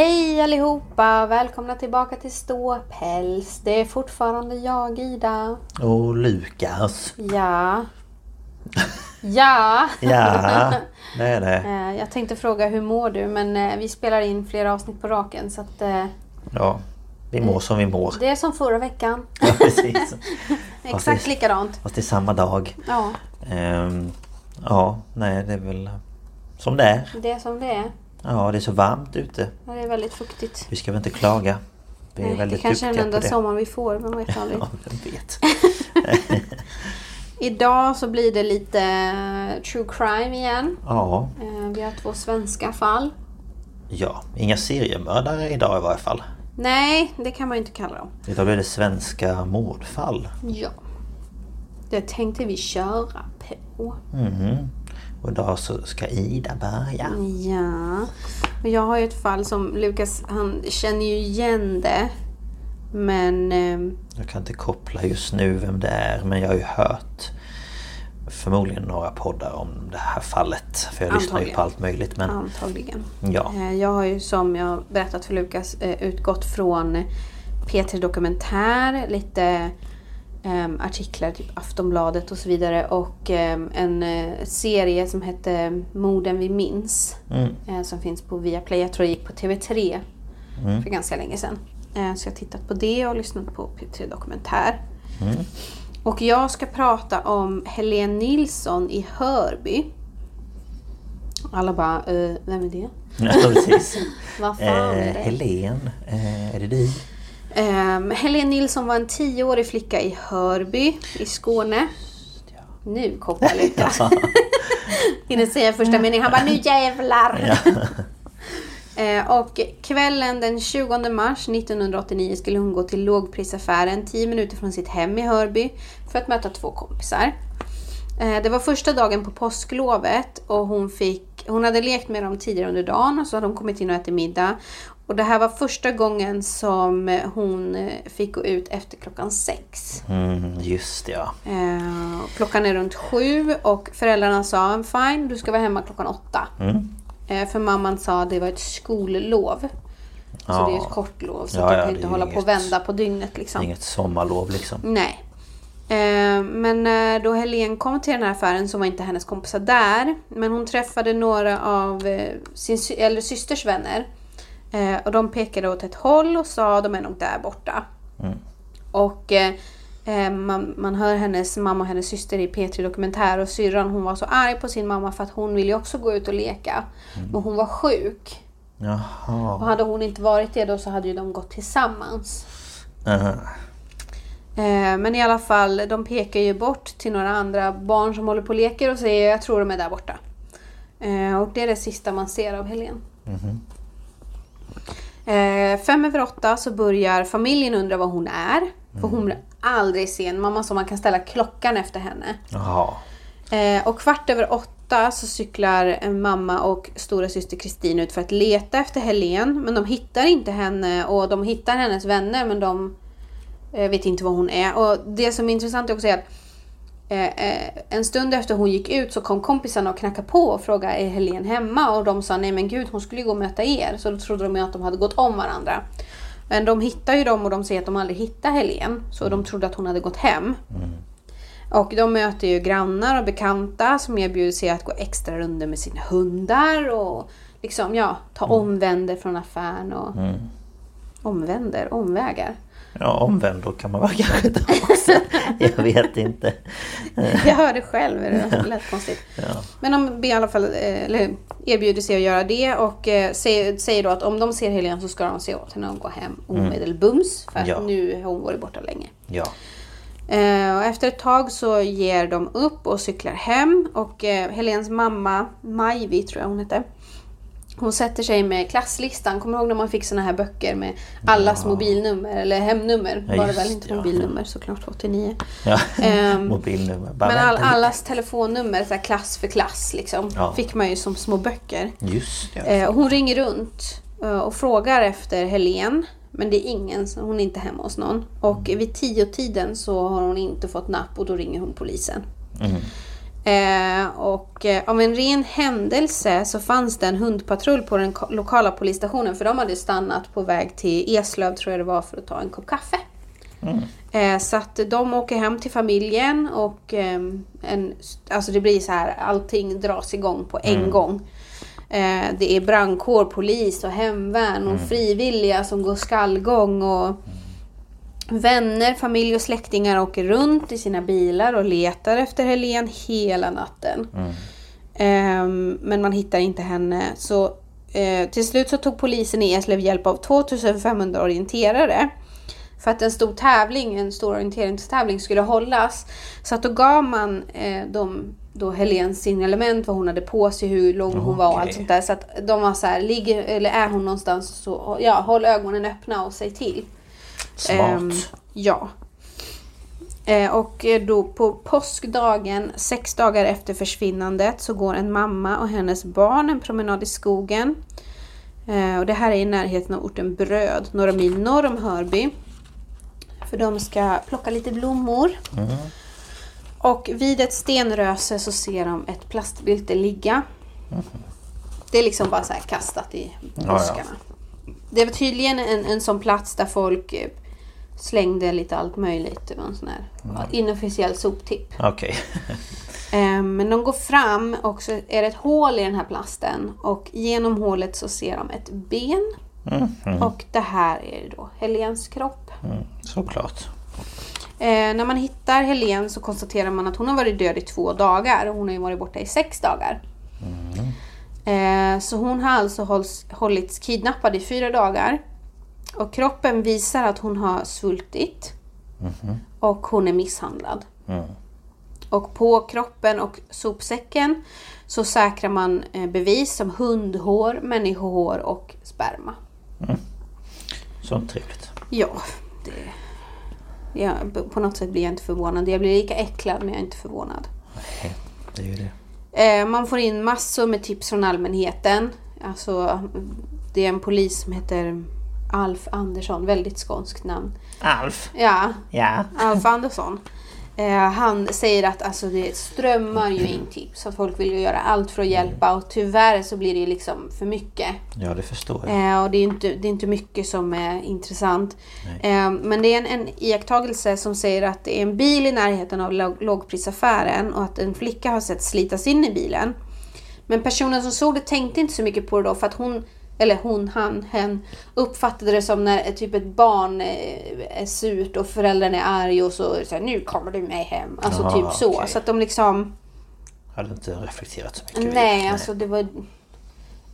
Hej allihopa! Välkomna tillbaka till Ståpäls. Det är fortfarande jag, Ida. Och Lukas. Ja. Ja. Ja, det är det. Eh, Jag tänkte fråga hur mår du? Men eh, vi spelar in flera avsnitt på raken så att eh, Ja, vi mår som vi mår. det är som förra veckan. Ja, precis. Exakt det- likadant. Fast det är samma dag. Ja, Ehm, ja, nej det är väl som det är. det är som det är. Ja, det är så varmt ute. Ja, Det är väldigt fuktigt. Vi ska väl inte klaga. Vi är Nej, det väldigt kanske är den enda det. sommaren vi får, vem vet aldrig. Ja, vem vet. Idag så blir det lite eh, true crime igen. Ja, Eh, Vi har två svenska fall. ja, inga seriemördare idag i varje fall. Nej, det kan man ju inte kalla dem. Idag blir det svenska mordfall. Ja. Det tänkte vi köra på. Mhm. Och idag så ska Ida börja. Ja. Och jag har ju ett fall som Lukas, han känner ju igen det. Men... ehm, Jag kan inte koppla just nu vem det är men jag har ju hört förmodligen några poddar om det här fallet. För jag lyssnar ju Antagligen. på allt möjligt men Antagligen. ja. Eh, Jag har ju som jag berättat för Lukas eh, utgått från P3 Dokumentär, lite artiklar, typ Aftonbladet och så vidare. Och ehm, en eh, serie som hette Morden vi minns. Mm. eh, som finns på Viaplay. Jag tror det gick på TV3 Mm. för ganska länge sedan. Eh, så jag har tittat på det och lyssnat på P3 Dokumentär. Mm. Och jag ska prata om Helene Nilsson i Hörby. Alla bara, eh, vem är det? ja precis. Vad fan Eh, är det? Helen, eh, är det du? Um, Helene Nilsson var en tioårig flicka i Hörby i Skåne. Nu kopplar Lukas. Hinner säga första meningen. Han bara, nu jävlar! Eh, och kvällen den 20 mars 1989 skulle hon gå till lågprisaffären 10 minuter från sitt hem i Hörby för att möta två kompisar. Eh, Det var första dagen på påsklovet och hon, fick, hon hade lekt med dem tidigare under dagen och så hade de kommit in och ätit middag. Och det här var första gången som hon eh, fick gå ut efter klockan sex. Mm, just det, ja. Eh, klockan är runt sju och föräldrarna sa fine, du ska vara hemma klockan åtta. Mm. Eh, för mamman sa att det var ett skollov. Så Ja. det är ett kort lov så Ja, att de ja, kan det inte hålla på och inget- vända på dygnet liksom. Inget sommarlov liksom. Nej. Eh, men eh, då Helen kom till den här affären så var inte hennes kompisar där. Men hon träffade några av eh, sin eller systers vänner. Och de pekade åt ett håll och sa de är nog där borta. Och eh, eh, man, man hör hennes mamma och hennes syster i P3 Dokumentär och syrran hon var så arg på sin mamma för att hon ville också gå ut och leka. Men hon var sjuk. Och Jaha. hade hon inte varit det då så hade ju de gått tillsammans. Aha. Eh, Men i alla fall, de pekar ju bort till några andra barn som håller på och leker och säger jag tror de är där borta. Eh, Och det är det sista man ser av Helen. Eh, fem över åtta så börjar familjen undra vad hon är. För hon blir aldrig sen. Mamma sa man kan ställa klockan efter henne. Jaha. Eh, och kvart över åtta så cyklar mamma och stora syster Kristin ut för att leta efter Helen. Men de hittar inte henne och de hittar hennes vänner men de eh, vet inte var hon är. Och det som är intressant är också att eh, eh, en stund efter hon gick ut så kom kompisarna och knackade på och frågade är Helen hemma? Och de sa nej men gud hon skulle ju gå och möta er. Så då trodde de ju att de hade gått om varandra. Men de hittar ju dem och de säger att de aldrig hittar Helen. Så de trodde att hon hade gått hem. Och de möter ju grannar och bekanta som erbjuder sig att gå extra runder med sina hundar och liksom ja, ta omvänder från affären och omvänder, omvägar. Ja, omvänd kan man väl kanske ta också. Jag vet inte. Jag hörde själv, det lät konstigt. Ja. Men de ber i alla fall, eh, eller erbjuder sig att göra det och eh, säger, då att om de ser Helene så ska de se åt henne att gå hem omedelbums. För att Ja. nu har hon varit borta länge. Ja. Eh, och efter ett tag så ger de upp och cyklar hem och Helens mamma, Majvi tror jag hon hette. Hon sätter sig med klasslistan. Kommer du ihåg när man fick såna här böcker med allas mobilnummer eller hemnummer? Ja, var det väl inte ja. mobilnummer såklart 89. ja. Ehm, Mobilnummer. Bara Men all, allas telefonnummer, så klass för klass liksom, Ja. fick man ju som små böcker. Just och hon ringer runt eh, och frågar efter Helen. Men det är ingen, hon är inte hemma hos någon. Och vid tio tiden så har hon inte fått napp och då ringer hon polisen. Eh, och eh, av en ren händelse så fanns det en hundpatrull på den lokala polisstationen. För de hade stannat på väg till Eslöv tror jag det var för att ta en kopp kaffe. Eh, så att de åker hem till familjen och ehm, en, alltså det blir så här, allting dras igång på en gång. Eh, det är brandkår, polis och hemvärn och frivilliga som går skallgång och vänner, familj och släktingar åker runt i sina bilar och letar efter Helen hela natten. Ehm, men man hittar inte henne. Så eh, till slut så tog polisen i Eslöv hjälp av 2500 orienterare. För att en stor tävling, en stor orienteringstävling skulle hållas. Så att då gav man eh, dem då Helens signalement, vad hon hade på sig, hur lång hon var och allt sånt där. Så att de var så här, ligger, eller är hon någonstans så ja, håll ögonen öppna och säg till. Smart. Ehm, ja. Eh, och eh, då på påskdagen, sex dagar efter försvinnandet, så går en mamma och hennes barn en promenad i skogen. Eh, och det här är i närheten av orten Bröd, några mil norr om Hörby. För de ska plocka lite blommor. Och vid ett stenröse så ser de ett plastbylte ligga. Det är liksom bara så här kastat i ja. buskarna. Det var tydligen en, en sån plats där folk eh, slängde lite allt möjligt. Det var en sån här inofficiell soptipp. Okej. Eh, Men de går fram och så är det ett hål i den här plasten. Och genom hålet så ser de ett ben. Och det här är då Helens kropp. Mm, såklart. Eh, när man hittar Helen så konstaterar man att hon har varit död i två dagar. Och hon har ju varit borta i sex dagar. Eh, så hon har alltså hålls, hållits kidnappad i fyra dagar. Och kroppen visar att hon har svultit. Och hon är misshandlad. Och på kroppen och sopsäcken så säkrar man eh, bevis som hundhår, människohår och sperma. Så trevligt. Ja, det... Ja, b- på något sätt blir jag inte förvånad. Jag blir lika äcklad men jag är inte förvånad. Nej, det är ju det. Eh, man får in massor med tips från allmänheten. Alltså, det är en polis som heter Alf Andersson, väldigt skånskt namn. Alf. Ja, Ja. Alf Andersson. Eh, han säger att alltså, det strömmar ju in tips. Att folk vill ju göra allt för att hjälpa och tyvärr så blir det liksom för mycket. Ja, det förstår jag. Eh, och det är, inte, det är inte mycket som är intressant. Eh, men det är en, en iakttagelse som säger att det är en bil i närheten av låg, lågprisaffären och att en flicka har sett slitas in i bilen. Men personen som såg det tänkte inte så mycket på det då för att hon, eller hon, han, hen uppfattade det som när typ ett barn eh, är surt och föräldrarna är arg och så, så här, nu kommer du med hem. Alltså Ah, typ så. okej. Så att de liksom... Hade inte reflekterat så mycket. vid Nej, det. alltså det var...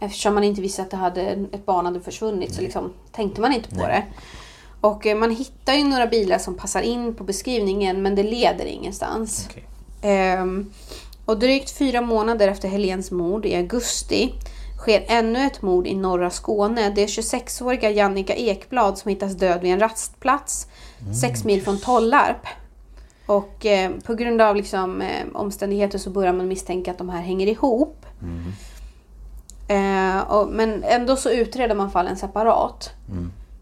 Eftersom man inte visste att det hade, ett barn hade försvunnit så liksom tänkte man inte på det. Och eh, man hittar ju några bilar som passar in på beskrivningen men det leder ingenstans. Okej. Ehm, och drygt fyra månader efter Helens mord i augusti sker ännu ett mord i norra Skåne. Det är 26-åriga Jannica Ekblad som hittas död vid en rastplats sex mil från Tollarp. Och eh, på grund av liksom, eh, omständigheter så börjar man misstänka att de här hänger ihop. Eh, och, men ändå så utreder man fallen separat.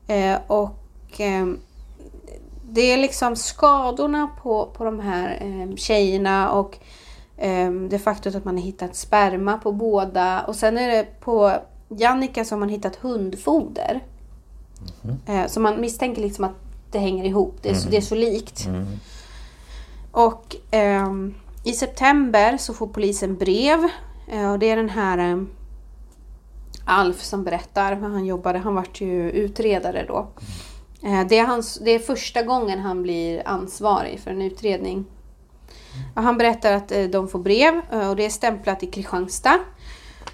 Eh, och eh, det är liksom skadorna på, på de här eh, tjejerna och det faktum att man har hittat sperma på båda. Och sen är det på Jannica som man hittat hundfoder. Eh, så man misstänker liksom att det hänger ihop. Det är, så, det är så likt. Och ehm, i september så får polisen brev. Eh, och det är den här ehm, Alf som berättar hur han jobbade. Han vart ju utredare då. Eh, det, är hans, det är första gången han blir ansvarig för en utredning. Och han berättar att eh, de får brev eh, och det är stämplat i Kristianstad.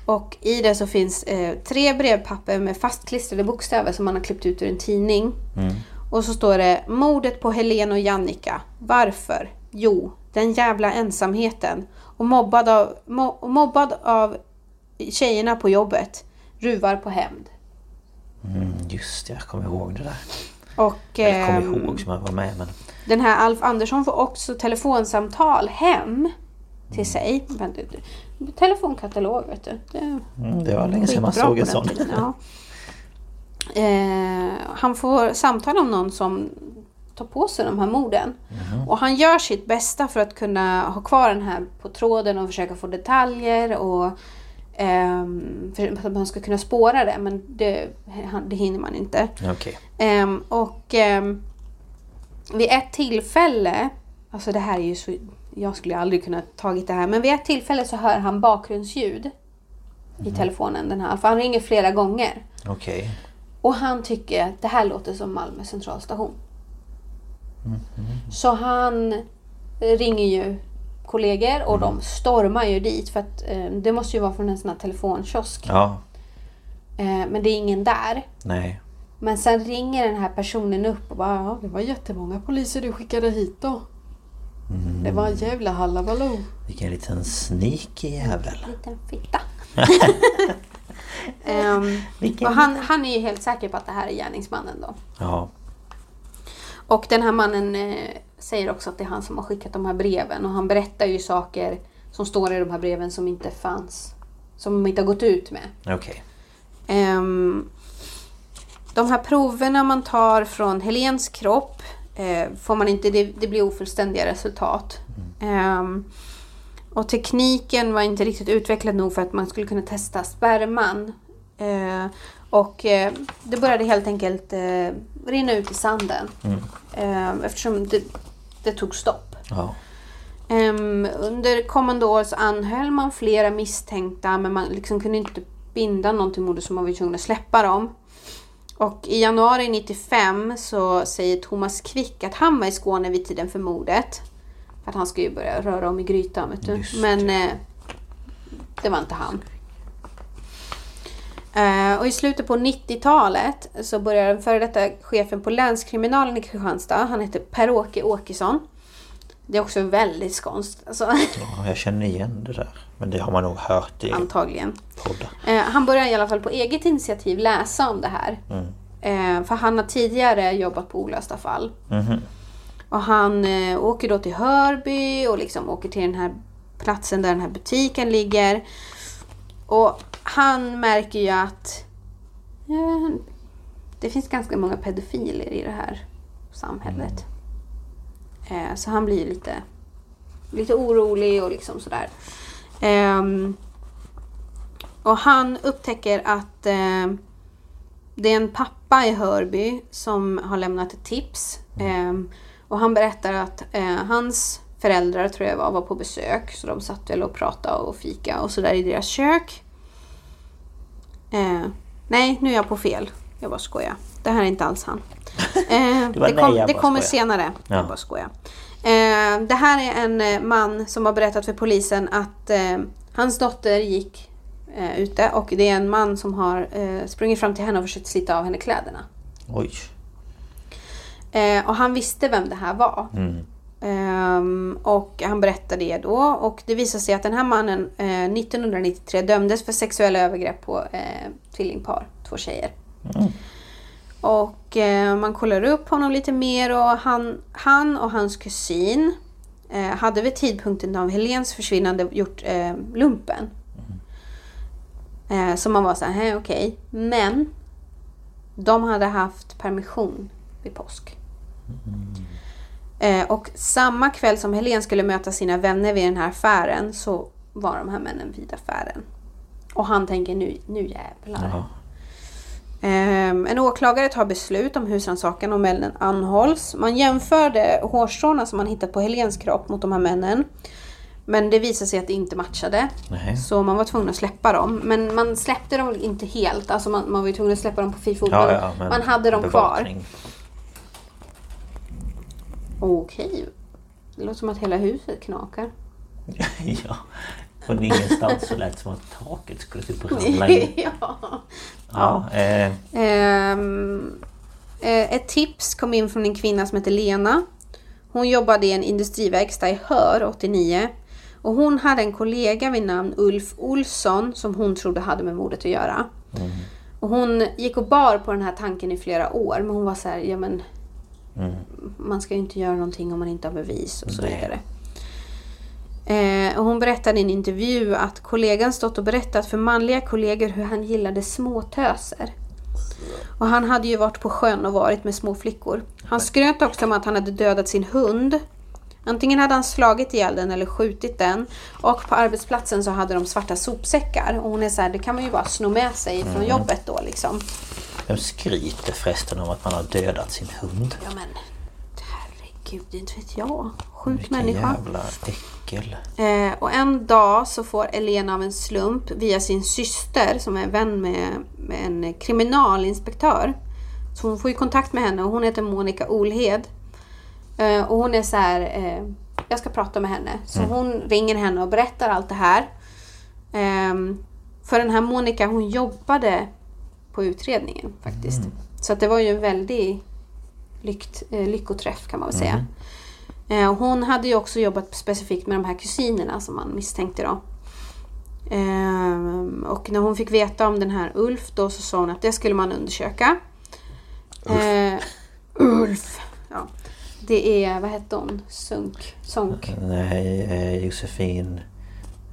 Och i det så finns eh, tre brevpapper med fastklistrade bokstäver som man har klippt ut ur en tidning. Och så står det mordet på Helen och Jannica. Varför? Jo, den jävla ensamheten. Och mobbad av, mo, mobbad av tjejerna på jobbet. Ruvar på hämnd. Mm, just det, jag kommer ihåg det där. Och Eller kommer ehm, ihåg som jag var med men... den här Alf Andersson får också telefonsamtal hem till sig. Telefonkatalog vet du. Det, Mm, det var länge sedan man såg en sån. ja. eh, han får samtal om någon som tar på sig de här morden. Mhm. Och han gör sitt bästa för att kunna ha kvar den här på tråden och försöka få detaljer och ehm, för att man ska kunna spåra det. Men det, det hinner man inte. Okej. Ehm, och ehm, vid ett tillfälle, alltså det här är ju så, jag skulle aldrig kunna tagit det här, men vid ett tillfälle så hör han bakgrundsljud i telefonen, den här, för han ringer flera gånger. Okej. Och han tycker att det här låter som Malmö centralstation. Så han ringer ju kollegor och de stormar ju dit för att eh, det måste ju vara från en sån här telefonkiosk. Ja. Eh, men det är ingen där. Nej. Men sen ringer den här personen upp och bara ja, det var jättemånga poliser du skickade hit då. Det var en jävla hallabaloo. Vilken liten sneaky jävel. Liten fitta. Ehm, Vilken och han, han är ju helt säker på att det här är gärningsmannen då. Ja. Och den här mannen eh, säger också att det är han som har skickat de här breven. Och han berättar ju saker som står i de här breven som inte fanns. Som de inte har gått ut med. Okej. Ehm, de här proverna man tar från Helens kropp eh, får man inte, det, det blir ofullständiga resultat. Ehm, och tekniken var inte riktigt utvecklad nog för att man skulle kunna testa sperman. Eh, och eh, det började helt enkelt eh, rinna ut i sanden. Eh, eftersom det, det tog stopp. Ja. Ehm, under kommande år så anhöll man flera misstänkta men man liksom kunde inte binda någon till mordet så man var tvungen att släppa dem. Och i januari 95 så säger Thomas Quick att han var i Skåne vid tiden för mordet. För att han ska ju börja röra om i grytan vet du. Just Men eh, det var inte han. Eh, och i slutet på 90-talet så börjar den före detta chefen på länskriminalen i Kristianstad, han heter Per-Åke Åkesson. Det är också väldigt skånskt, alltså, ja, jag känner igen det där. Men det har man nog hört i antagligen. poddar. Eh, han börjar i alla fall på eget initiativ läsa om det här. Eh, för han har tidigare jobbat på olösta fall. Mhm. Och han eh, åker då till Hörby och liksom åker till den här platsen där den här butiken ligger. Och han märker ju att ja, det finns ganska många pedofiler i det här samhället. Eh, så han blir lite, lite orolig och liksom sådär. Ehm, och han upptäcker att eh, det är en pappa i Hörby som har lämnat ett tips. Ehm, och han berättar att eh, hans föräldrar, tror jag var, var på besök. Så de satt väl och pratade och fika och sådär i deras kök. Eh, nej, nu är jag på fel. Jag bara skojar. Det här är inte alls han. Eh, Det det, kom, det kommer senare. Ja. Jag bara skojar. Eh, det här är en eh, man som har berättat för polisen att eh, hans dotter gick eh, ute och det är en man som har sprungit fram till henne och försökt slita av henne kläderna. Oj. Och han visste vem det här var. Mm. Ehm, och han berättar det då och det visar sig att den här mannen eh, 1993 dömdes för sexuella övergrepp på eh, tvillingpar, två tjejer. Och eh, man kollar upp honom lite mer och han, han och hans kusin eh, hade vid tidpunkten av Helens försvinnande gjort eh, lumpen. Eh, så man var så här, "Hej, okej. Men de hade haft permission vid påsk. Eh, och samma kväll som Helen skulle möta sina vänner vid den här affären så var de här männen vid affären. Och han tänker nu, nu jävlar. Jaha. Ehm, en åklagare tar beslut om husrannsakan och männen anhålls. Man jämförde hårstråna som man hittat på Helens kropp mot de här männen. Men det visade sig att det inte matchade. Nej. Så man var tvungen att släppa dem. Men man släppte dem inte helt. Alltså man, man var ju tvungen att släppa dem på fri fot. Ja, ja, men man hade dem kvar. bevakning. Okej. Det låter som att hela huset knakar. ja. Från ingenstans så lät det som att taket skulle typ ramla in. ja. Ja, eh, Ehm, eh, ett tips kom in från en kvinna som heter Lena. Hon jobbade i en industriverkstad i Hör 89. Och hon hade en kollega vid namn Ulf Olsson som hon trodde hade med mordet att göra. Och hon gick och bar på den här tanken i flera år men hon var så här, ja men man ska ju inte göra någonting om man inte har bevis och så vidare. Eh, och hon berättade i en intervju att kollegan stått och berättat för manliga kollegor hur han gillade småtöser. Och han hade ju varit på sjön och varit med små flickor. Han skröt också om att han hade dödat sin hund. Antingen hade han slagit ihjäl den eller skjutit den. Och på arbetsplatsen så hade de svarta sopsäckar. Och hon är så här, det kan man ju bara sno med sig från jobbet då liksom. vem skryter förresten om att man har dödat sin hund? Ja men, herregud, inte vet jag. Sjuk Vilken människa. jävla äckel. Eh, och en dag så får Elena av en slump via sin syster som är vän med, med en kriminalinspektör. Så hon får ju kontakt med henne och hon heter Monica Olhed. Eh, och hon är så här, eh, jag ska prata med henne. Så hon ringer henne och berättar allt det här. Ehm, för den här Monica hon jobbade på utredningen faktiskt. Så att det var ju en väldig lyckt, eh, lyckoträff kan man väl säga. Eh, och hon hade ju också jobbat specifikt med de här kusinerna som man misstänkte då. Ehm, och när hon fick veta om den här Ulf då så sa hon att det skulle man undersöka. Ulf. Ulf. Ja. Det är, vad hette hon? Sunk? Sonk? Nej, eh, Josefin...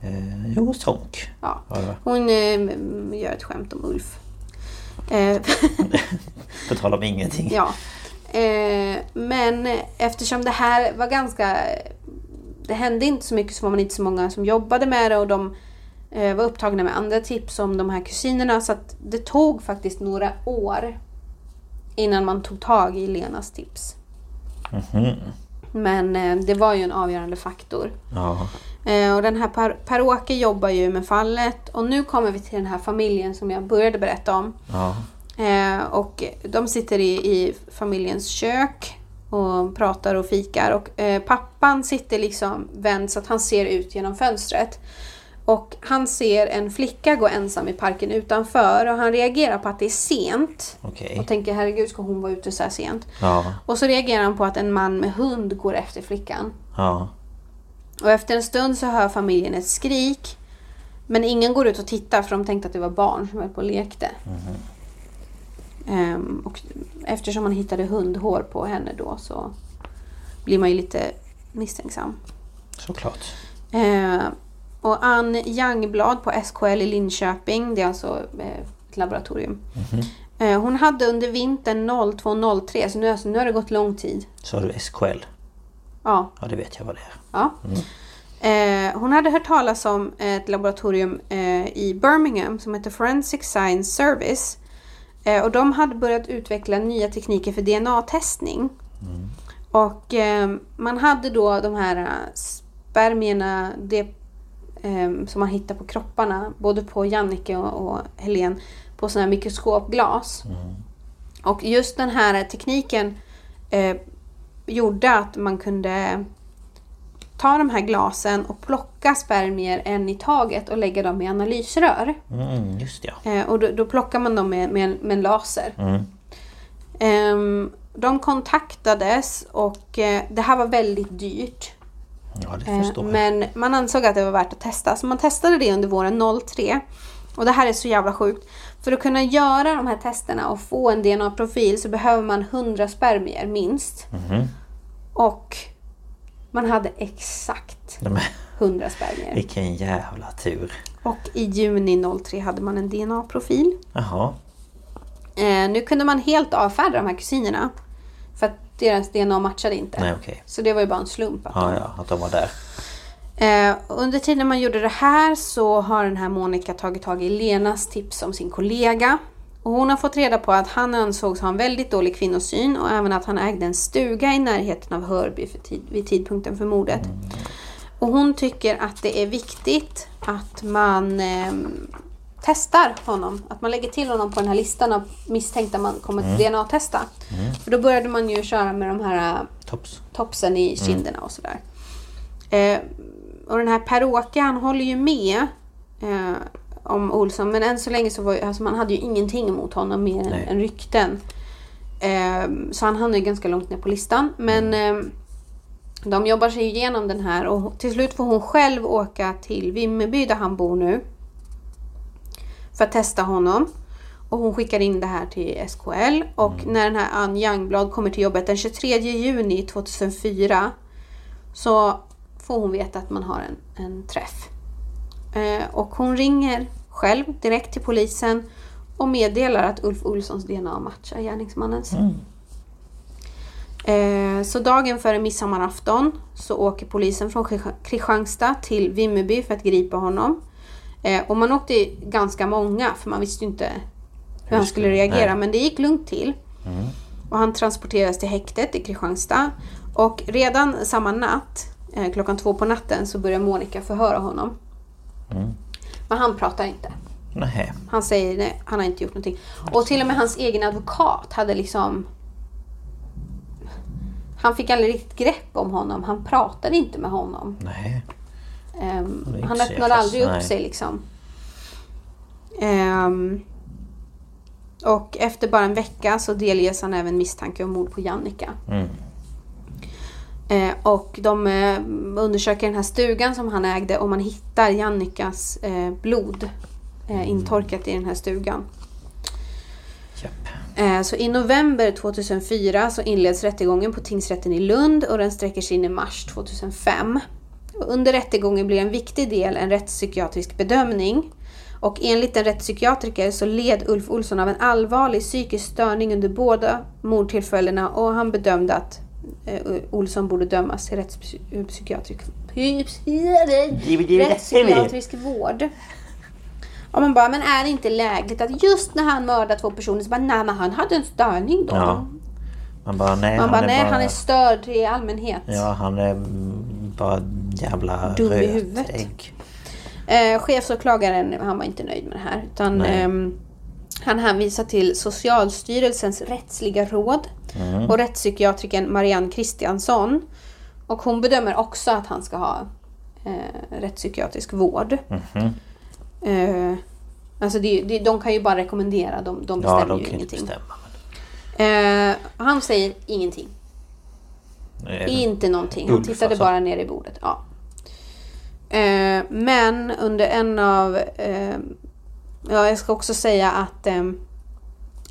Eh, jo, Sonk. Ja. Hon eh, gör ett skämt om Ulf. Eh, På tal om ingenting. Ja. Eh, men eftersom det här var ganska... Det hände inte så mycket så var man inte så många som jobbade med det och de eh, var upptagna med andra tips om de här kusinerna så att det tog faktiskt några år innan man tog tag i Lenas tips. Men eh, det var ju en avgörande faktor. Ja. Eh, och den här Per- Per-Åke jobbar ju med fallet och nu kommer vi till den här familjen som jag började berätta om. ja. Eh, och de sitter i, i familjens kök och pratar och fikar. Och eh, pappan sitter liksom vänd så att han ser ut genom fönstret. Och han ser en flicka gå ensam i parken utanför och han reagerar på att det är sent. Okej. Och tänker herregud ska hon vara ute så här sent? Ja. Och så reagerar han på att en man med hund går efter flickan. Ja. Och efter en stund så hör familjen ett skrik. Men ingen går ut och tittar för de tänkte att det var barn som höll på och lekte. Ehm, och eftersom man hittade hundhår på henne då så blir man ju lite misstänksam. Såklart. Ehm, och Ann Youngblad på SKL i Linköping, det är alltså eh, ett laboratorium. Eh, hon hade under vintern 02-03, så nu, alltså, nu har det gått lång tid. Så har du SKL? Ja, Ja, det vet jag vad det är. Ja. Eh, hon hade hört talas om ett laboratorium eh, i Birmingham som heter Forensic Science Service. Eh, och de hade börjat utveckla nya tekniker för DNA-testning. Och eh, man hade då de här eh, spermierna det, eh, som man hittar på kropparna, både på Jannike och, och Helen, på sådana här mikroskopglas. Och just den här tekniken eh, gjorde att man kunde ta de här glasen och plocka spermier en i taget och lägga dem i analysrör. Mm, just ja. Eh, och då, då plockar man dem med, med, en, med en laser. Mm. Ehm, de kontaktades och eh, det här var väldigt dyrt. Ja, det Eh, förstår jag. Men man ansåg att det var värt att testa. Så man testade det under våren 03. Och det här är så jävla sjukt. För att kunna göra de här testerna och få en DNA-profil så behöver man 100 spermier minst. Mhm. Och man hade exakt Nej, men, 100 spermier. vilken jävla tur. Och i juni 03 hade man en DNA-profil. Jaha. Eh, nu kunde man helt avfärda de här kusinerna. För att deras DNA matchade inte. Nej, okej. Så det var ju bara en slump. Att Ja, de... ja, att de var där. Eh, under tiden man gjorde det här så har den här Monica tagit tag i Lenas tips om sin kollega. Och hon har fått reda på att han ansågs ha en väldigt dålig kvinnosyn och även att han ägde en stuga i närheten av Hörby tid, vid tidpunkten för mordet. Och hon tycker att det är viktigt att man ehm, testar honom. Att man lägger till honom på den här listan av misstänkta man kommer att DNA-testa. För då började man ju köra med de här eh, Tops. topsen i kinderna och sådär. Eh, och den här Per-Åke han håller ju med eh, om Olsson men än så länge så var alltså man hade ju ingenting emot honom mer än, än rykten. Eh, så han hamnade ju ganska långt ner på listan. Men eh, de jobbar sig igenom den här och till slut får hon själv åka till Vimmerby där han bor nu. För att testa honom. Och hon skickar in det här till SKL. Och när den här Ann Youngblad kommer till jobbet den 23 juni 2004 så får hon veta att man har en, en träff. Eh, och hon ringer själv direkt till polisen och meddelar att Ulf Olssons DNA matchar gärningsmannens. Eh, så dagen före midsommarafton så åker polisen från Kristian- Kristianstad till Vimmerby för att gripa honom. Eh, och man åkte ganska många för man visste inte hur han skulle reagera. nej. Men det gick lugnt till. Och han transporteras till häktet i Kristianstad. Och redan samma natt, klockan två på natten, så börjar Monica förhöra honom. Men han pratar inte. Nej. Han säger nej, han har inte gjort någonting. Och till och med hans egen advokat hade liksom... Han fick aldrig riktigt grepp om honom. Han pratade inte med honom. Nej. Inte han öppnade aldrig upp nej. sig liksom. Ehm, och efter bara en vecka så delges han även misstanke om mord på Jannica. Mm. Eh, och de eh, undersöker den här stugan som han ägde och man hittar Jannicas eh, blod eh, intorkat i den här stugan. Japp. Eh, Så i november 2004 så inleds rättegången på tingsrätten i Lund och den sträcker sig in i mars 2005. Och under rättegången blir en viktig del en rättspsykiatrisk bedömning. Och enligt en rättspsykiatriker så led Ulf Olsson av en allvarlig psykisk störning under båda mordtillfällena och han bedömde att Olsson borde dömas till rättspsykiatrisk, rättspsykiatrisk vård. Och man bara, men är det inte lägligt att just när han mördar två personer så bara, nej men han hade en störning då. Ja. Man bara nej, Man bara, han är nej bara... han är störd i allmänhet. Ja, han är bara jävla Dum i huvudet. Eh, chefsåklagaren han var inte nöjd med det här. Utan, ehm, han hänvisar till Socialstyrelsens rättsliga råd Mm. och rättspsykiatrikern Marianne Kristiansson. Och hon bedömer också att han ska ha eh, rättspsykiatrisk vård. Mhm. Eh, alltså det, det, de kan ju bara rekommendera, de, de Ja, bestämmer de ju ingenting. bestämma. Eh, han säger ingenting. Eh, Inte någonting. Han tittade alltså. bara ner i bordet. Ja. Eh, men under en av... Eh, ja, jag ska också säga att eh,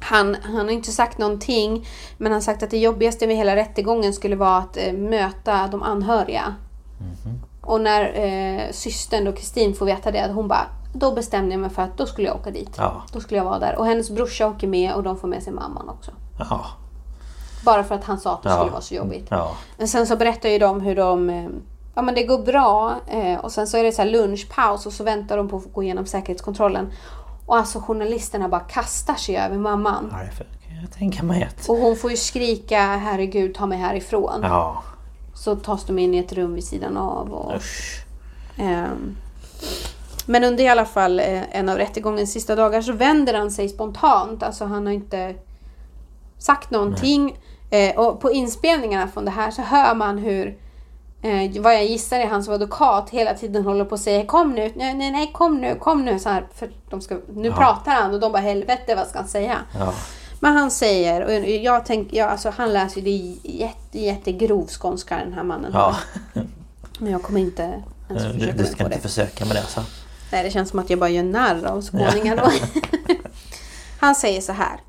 han, han har inte sagt någonting. Men han har sagt att det jobbigaste med hela rättegången skulle vara att eh, möta de anhöriga. Och när eh, systern då Kristin får veta det, hon bara då bestämde jag mig för att då skulle jag åka dit. Ja. Då skulle jag vara där. Och hennes brorsa åker med och de får med sig mamman också. Ja. Bara för att han sa att det Ja. skulle vara så jobbigt. Men sen så berättar ju de hur de... eh, Ja men det går bra eh, och sen så är det så lunchpaus och så väntar de på att gå igenom säkerhetskontrollen. Och alltså journalisterna bara kastar sig över mamman. Ja, jag tänka mig att... Och hon får ju skrika herregud ta mig härifrån. Ja. Så tas de in i ett rum vid sidan av. Och, ehm, men under i alla fall eh, en av rättegångens sista dagar så vänder han sig spontant. Alltså han har inte sagt någonting. Eh, och på inspelningarna från det här så hör man hur eh, vad jag gissar är hans advokat hela tiden håller på att säga kom nu, nej, nej, nej kom nu, kom nu. Så här, för de ska, nu Ja. pratar han och de bara helvete vad ska han säga? Ja. Men han säger, och jag tänker, ja, alltså han läser ju det jätte, jättegrov skånska den här mannen Ja. har. Men jag kommer inte ens Du, försöka du ska inte det. försöka med det alltså? Nej, det känns som att jag bara gör narr av skåningar då. Han säger så här.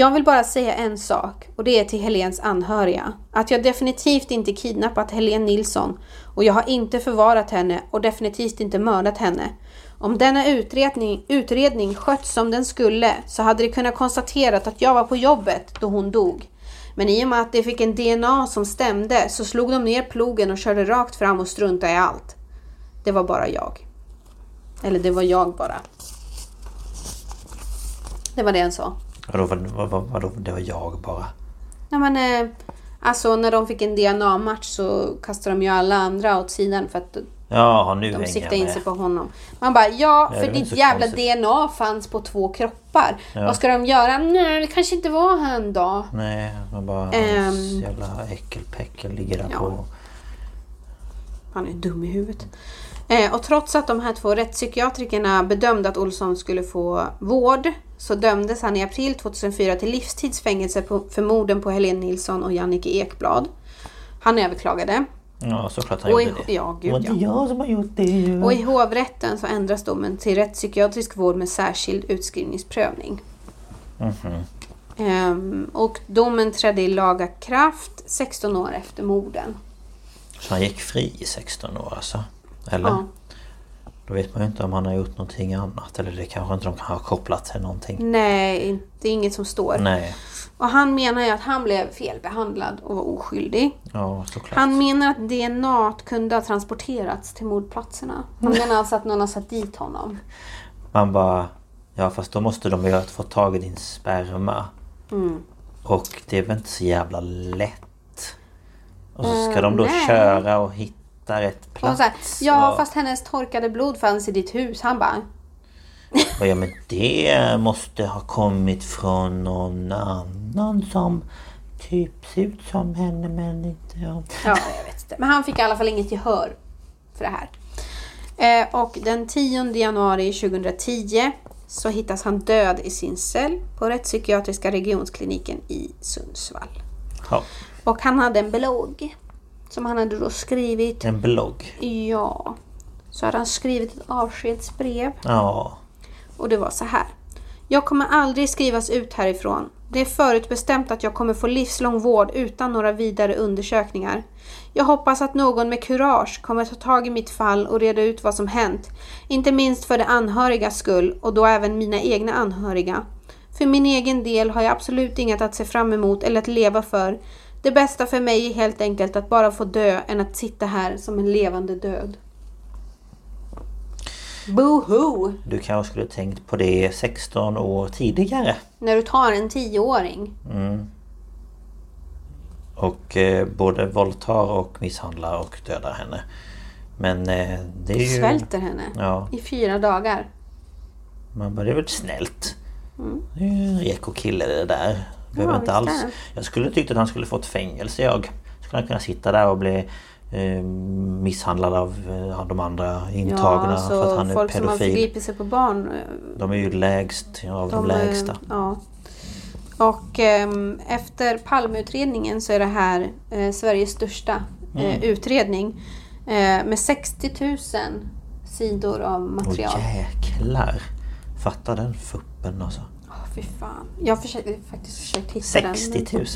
Jag vill bara säga en sak och det är till Helens anhöriga. Att jag definitivt inte kidnappat Helen Nilsson och jag har inte förvarat henne och definitivt inte mördat henne. Om denna utredning, utredning skötts som den skulle så hade det kunnat konstaterat att jag var på jobbet då hon dog. Men i och med att de fick en DNA som stämde så slog de ner plogen och körde rakt fram och struntade i allt. Det var bara jag. Eller det var jag bara. Det var det han sa. Vadå, vad, vad, vad, vadå, det var jag bara? Ja, men, eh, alltså när de fick en DNA-match så kastade de ju alla andra åt sidan för att Ja, nu de siktade in sig på honom. Man bara, ja, för ditt jävla konstigt. DNA fanns på två kroppar. Ja. Vad ska de göra? Nej, det kanske inte var han då. Nej, man bara... hans Ehm. jävla äckelpäckel ligger där Ja. på. Han är dum i huvudet. Eh, och trots att de här två rättspsykiatrikerna bedömde att Olsson skulle få vård så dömdes han i april 2004 till livstidsfängelse för morden på Helene Nilsson och Jannike Ekblad. Han överklagade. Ja, såklart han Och i, gjorde det. ja, det var gud, inte ja. jag som har gjort det. Och i hovrätten så ändras domen till rättspsykiatrisk vård med särskild utskrivningsprövning. Mhm. Ehm, och domen trädde i laga kraft 16 år efter morden. Så han gick fri i 16 år alltså? Eller? Ja. Då vet man ju inte om han har gjort någonting annat. Eller det kanske inte de kan ha kopplat till någonting. Nej, det är inget som står. Nej. Och han menar ju att han blev felbehandlad och var oskyldig. Ja, såklart. Han menar att DNA kunde ha transporterats till mordplatserna. Han menar alltså att någon har satt dit honom. Man bara... Ja fast då måste de ju ha fått tag i din sperma. Mm. Och det är väl inte så jävla lätt. Och så ska de då nej. köra och hitta rätt Och plats. här, ja och, fast hennes torkade blod fanns i ditt hus. Han bara, ja men det måste ha kommit från någon annan som typ ser ut som henne men inte... Ja. Ja, jag vet inte. Men han fick i alla fall inget gehör för det här. Eh, och den 10 januari 2010 så hittas han död i sin cell på rättspsykiatriska regionskliniken i Sundsvall. ja. Och han hade en blogg som han hade då skrivit. En blogg. Ja. Så hade han skrivit ett avskedsbrev. Ja. Och det var så här. Jag kommer aldrig skrivas ut härifrån. Det är förutbestämt att jag kommer få livslång vård utan några vidare undersökningar. Jag hoppas att någon med kurage kommer ta tag i mitt fall och reda ut vad som hänt. Inte minst för de anhörigas skull och då även mina egna anhöriga. För min egen del har jag absolut inget att se fram emot eller att leva för. Det bästa för mig är helt enkelt att bara få dö än att sitta här som en levande död. Boohoo! Du kanske skulle tänkt på det 16 år tidigare. När du tar en tioåring. Och eh, både våldtar och misshandlar och dödar henne. Men eh, det är ju... Svälter henne Ja, i fyra dagar. man bara det är väl snällt. Det är ju en reko kille det där. Behöver Ja, inte alls... Jag skulle tyckt att han skulle fått fängelse jag. Skulle han kunna sitta där och bli eh, misshandlad av, eh, av de andra intagna ja, för att han är folk som har pedofil. förgripit sig på barn. eh, De är ju lägst av de, de, lägsta. Ja. Och ehm, efter Palmeutredningen så är det här eh, Sveriges största Mm. utredning. Med 60 000 sidor av Åh material. jäklar! Fatta den fuppen alltså. Fy fan. Jag har försökt, faktiskt försökt hitta den. 60 men-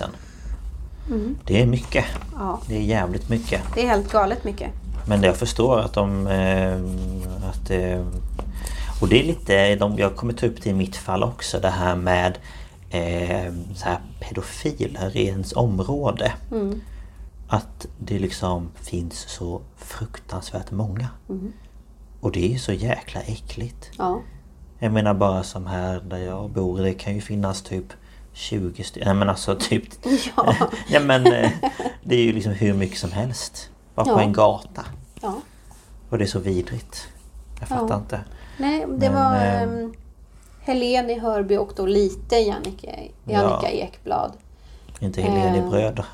000. Det är mycket. Ja, Det är jävligt mycket. det är helt galet mycket. Men jag förstår att de... Eh, att, eh, och det är lite... De, jag kommer ta upp det i mitt fall också. Det här med eh, så här pedofiler i ens område. Att det liksom finns så fruktansvärt många. Och det är så jäkla äckligt. Ja. Jag menar bara som här där jag bor. Det kan ju finnas typ 20 stycken. Nej men alltså typ... Ja. ja men eh, det är ju liksom hur mycket som helst. Bara på Ja. en gata. ja. Och det är så vidrigt. Jag fattar Ja. inte. Nej, det Men, var eh, um, Helen i Hörby och då lite Jannike, Jannica Ekblad. Inte Helene Eh. i bröd.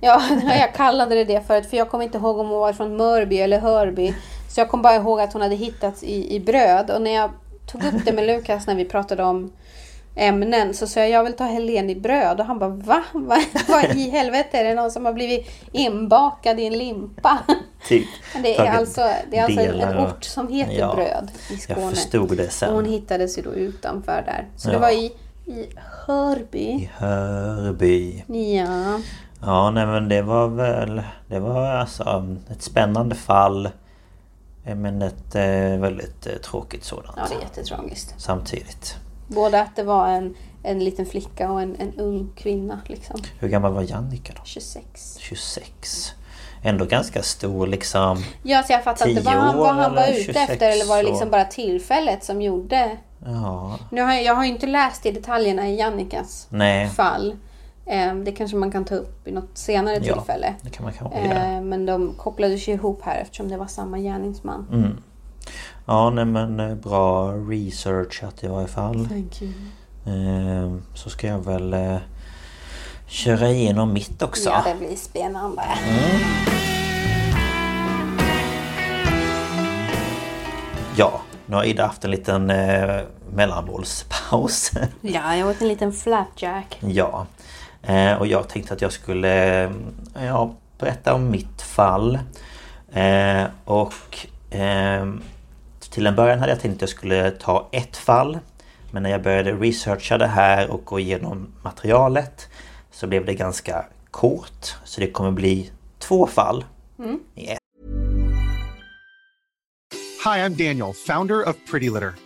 Ja, jag kallade det det förut för jag kommer inte ihåg om hon var från Mörby eller Hörby. Så jag kom bara ihåg att hon hade hittats i, i bröd. Och när jag tog upp det med Lukas när vi pratade om ämnen. Så sa jag, jag vill ta Helen i bröd. Och han bara, va? va? Vad i helvete? Är det någon som har blivit inbakad i en limpa? Typ. Det är alltså, det är alltså en, ort som heter Ja, Bröd i Jag Skåne. förstod det sen. Och hon hittades ju då utanför där. Så det Ja. var i, i Hörby. I Hörby. Ja. Ja, nej men det var väl... Det var alltså ett spännande fall. Eh, Men ett eh, väldigt eh, tråkigt sådant. ja, det är jättetragiskt. Samtidigt. Både att det var en, en liten flicka och en, en ung kvinna liksom. Hur gammal var Jannica då? 26. 26. Ändå ganska stor liksom. Ja, så jag fattar inte vad 10 han, vad han var ute 26 efter eller var det liksom bara tillfället som gjorde... Ja. Nu har jag, jag har ju inte läst i detaljerna i Jannikas Nej. fall. Eh, Det kanske man kan ta upp i något senare Ja, tillfälle. det kan man kanske göra. Eh, Men de kopplades ju ihop här eftersom det var samma gärningsman. Mm. Ja, nej men eh, bra researchat i varje fall. Thank you. Så ska jag väl köra igenom mitt också. Ja, det blir spännande. Ja, nu har Ida haft en liten eh, mellanmålspaus. Ja, jag åt en liten flapjack. ja. Eh, och jag tänkte att jag skulle eh, ja, berätta om mitt fall. Eh, och eh, till en början hade jag tänkt att jag skulle ta ett fall. Men när jag började researcha det här och gå igenom materialet så blev det ganska kort. Så det kommer bli två fall i ett. Hi, I'm Daniel, founder of Pretty Litter.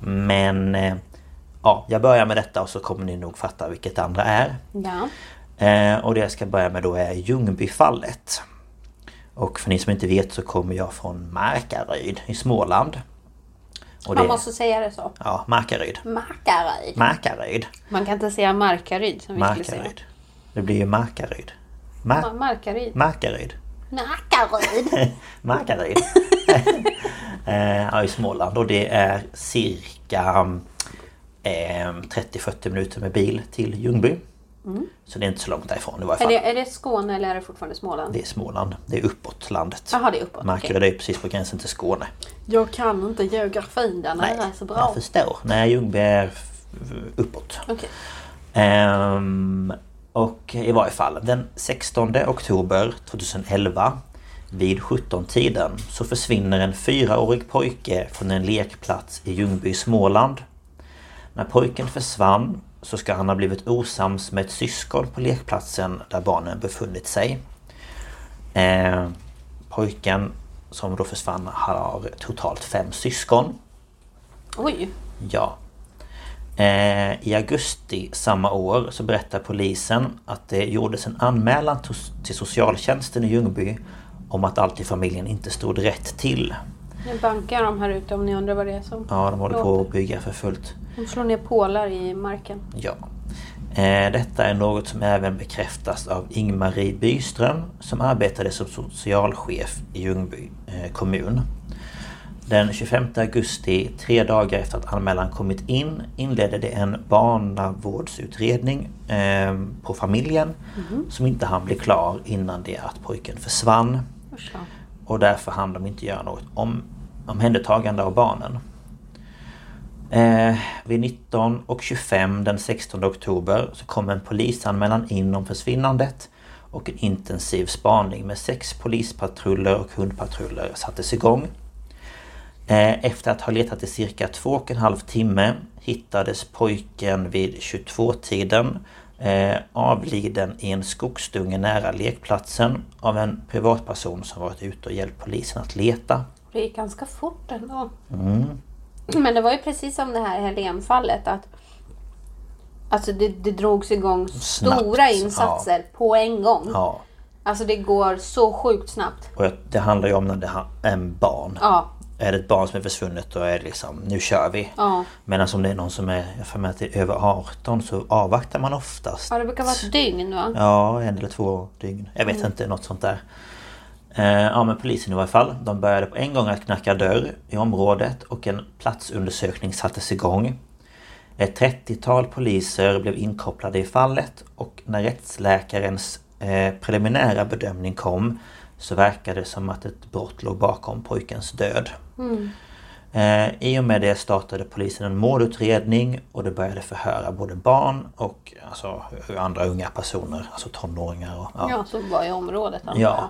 Men eh, ja, jag börjar med detta och så kommer ni nog fatta vilket det andra är. Ja. Eh, och det jag ska börja med då är Ljungbyfallet. Och för ni som inte vet så kommer jag från Markaryd i Småland. Och Man måste säga det så. Ja, Markaryd. Markaryd. Markaryd. Man kan inte säga Markaryd som vi skulle säga. Det blir ju Markaryd. Ma- Mar- Markaryd. Markaryd. Markaryd. Markaryd. eh, ja, i Småland och det är cirka eh, 30-40 minuter med bil till Ljungby. Så det är inte så långt därifrån i varje är, fall. det, är det Skåne eller är det fortfarande Småland? Det är Småland. Det är uppåt landet. Jaha, det är uppåt. Markaryd är precis på gränsen till Skåne. Jag kan inte geografin där nere så bra. jag förstår. Nej, Ljungby är uppåt. Okej. Ehm, och i varje fall den 16 oktober 2011 vid 17-tiden så försvinner en fyraårig pojke från en lekplats i Ljungby, Småland. När pojken försvann så ska han ha blivit osams med ett syskon på lekplatsen där barnen befunnit sig. Ehm, pojken som då försvann har totalt fem syskon. Oj. Ja. Eh, I augusti samma år så berättar polisen att det gjordes en anmälan till socialtjänsten i Ljungby om att allt i familjen inte stod rätt till. Nu bankar de här ute om ni undrar vad det är som Ja, de håller på låter. att bygga för fullt. De slår ner pålar i marken. Ja. Eh, detta är något som även bekräftas av Ingmarie Byström som arbetade som socialchef i Ljungby eh, kommun. Den 25 augusti, tre dagar efter att anmälan kommit in, inledde det en barnavårdsutredning eh, på familjen som inte hann bli klar innan det att pojken försvann. Då. Och därför hann de inte göra något om, omhändertagande av barnen. Eh, vid 19.25 den 16 oktober så kom en polisanmälan in om försvinnandet och en intensiv spaning med sex polispatruller och hundpatruller sattes igång. Eh, efter att ha letat i cirka två och en halv timme hittades pojken vid 22-tiden eh, avliden i en skogsdunge nära lekplatsen av en privatperson som varit ute och hjälpt polisen att leta. Det gick ganska fort ändå. Mm. Men det var ju precis som det här Helenfallet att Alltså det, det drogs igång Snabbt, stora insatser ja. på en gång. Ja, Alltså det går så sjukt snabbt. och det handlar ju om när det är en barn. Ja, Är det ett barn som är försvunnet då är det liksom, nu kör vi. ja. Medan om det är någon som är, jag får med att det är över 18 så avvaktar man oftast. ja det brukar vara ett dygn va? Ja, en eller två dygn. Jag vet inte, något sånt där. Eh, ja men polisen i varje fall. De började på en gång att knacka dörr i området och en platsundersökning sattes igång. Ett 30-tal poliser blev inkopplade i fallet och när rättsläkarens eh, preliminära bedömning kom så verkade det som att ett brott låg bakom pojkens död. Eh, I och med det startade polisen en mordutredning och det började förhöra både barn och alltså, andra unga personer, alltså tonåringar. Och, Ja, som var i området antar Ja.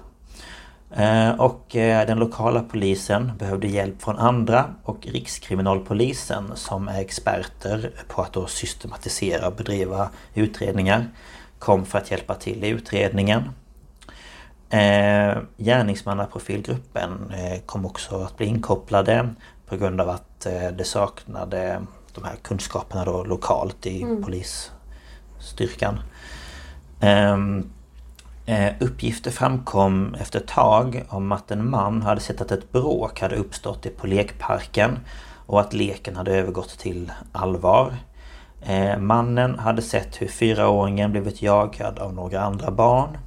Eh, Och eh, den lokala polisen behövde hjälp från andra och Rikskriminalpolisen som är experter på att då systematisera och bedriva utredningar kom för att hjälpa till i utredningen. Eh, gärningsmannaprofilgruppen eh, kom också att bli inkopplade på grund av att eh, det saknade de här kunskaperna då lokalt i polisstyrkan. Ehm, Eh, uppgifter framkom efter ett tag om att en man hade sett att ett bråk hade uppstått på lekparken och att leken hade övergått till allvar. Eh, mannen hade sett hur fyraåringen blivit jagad av några andra barn.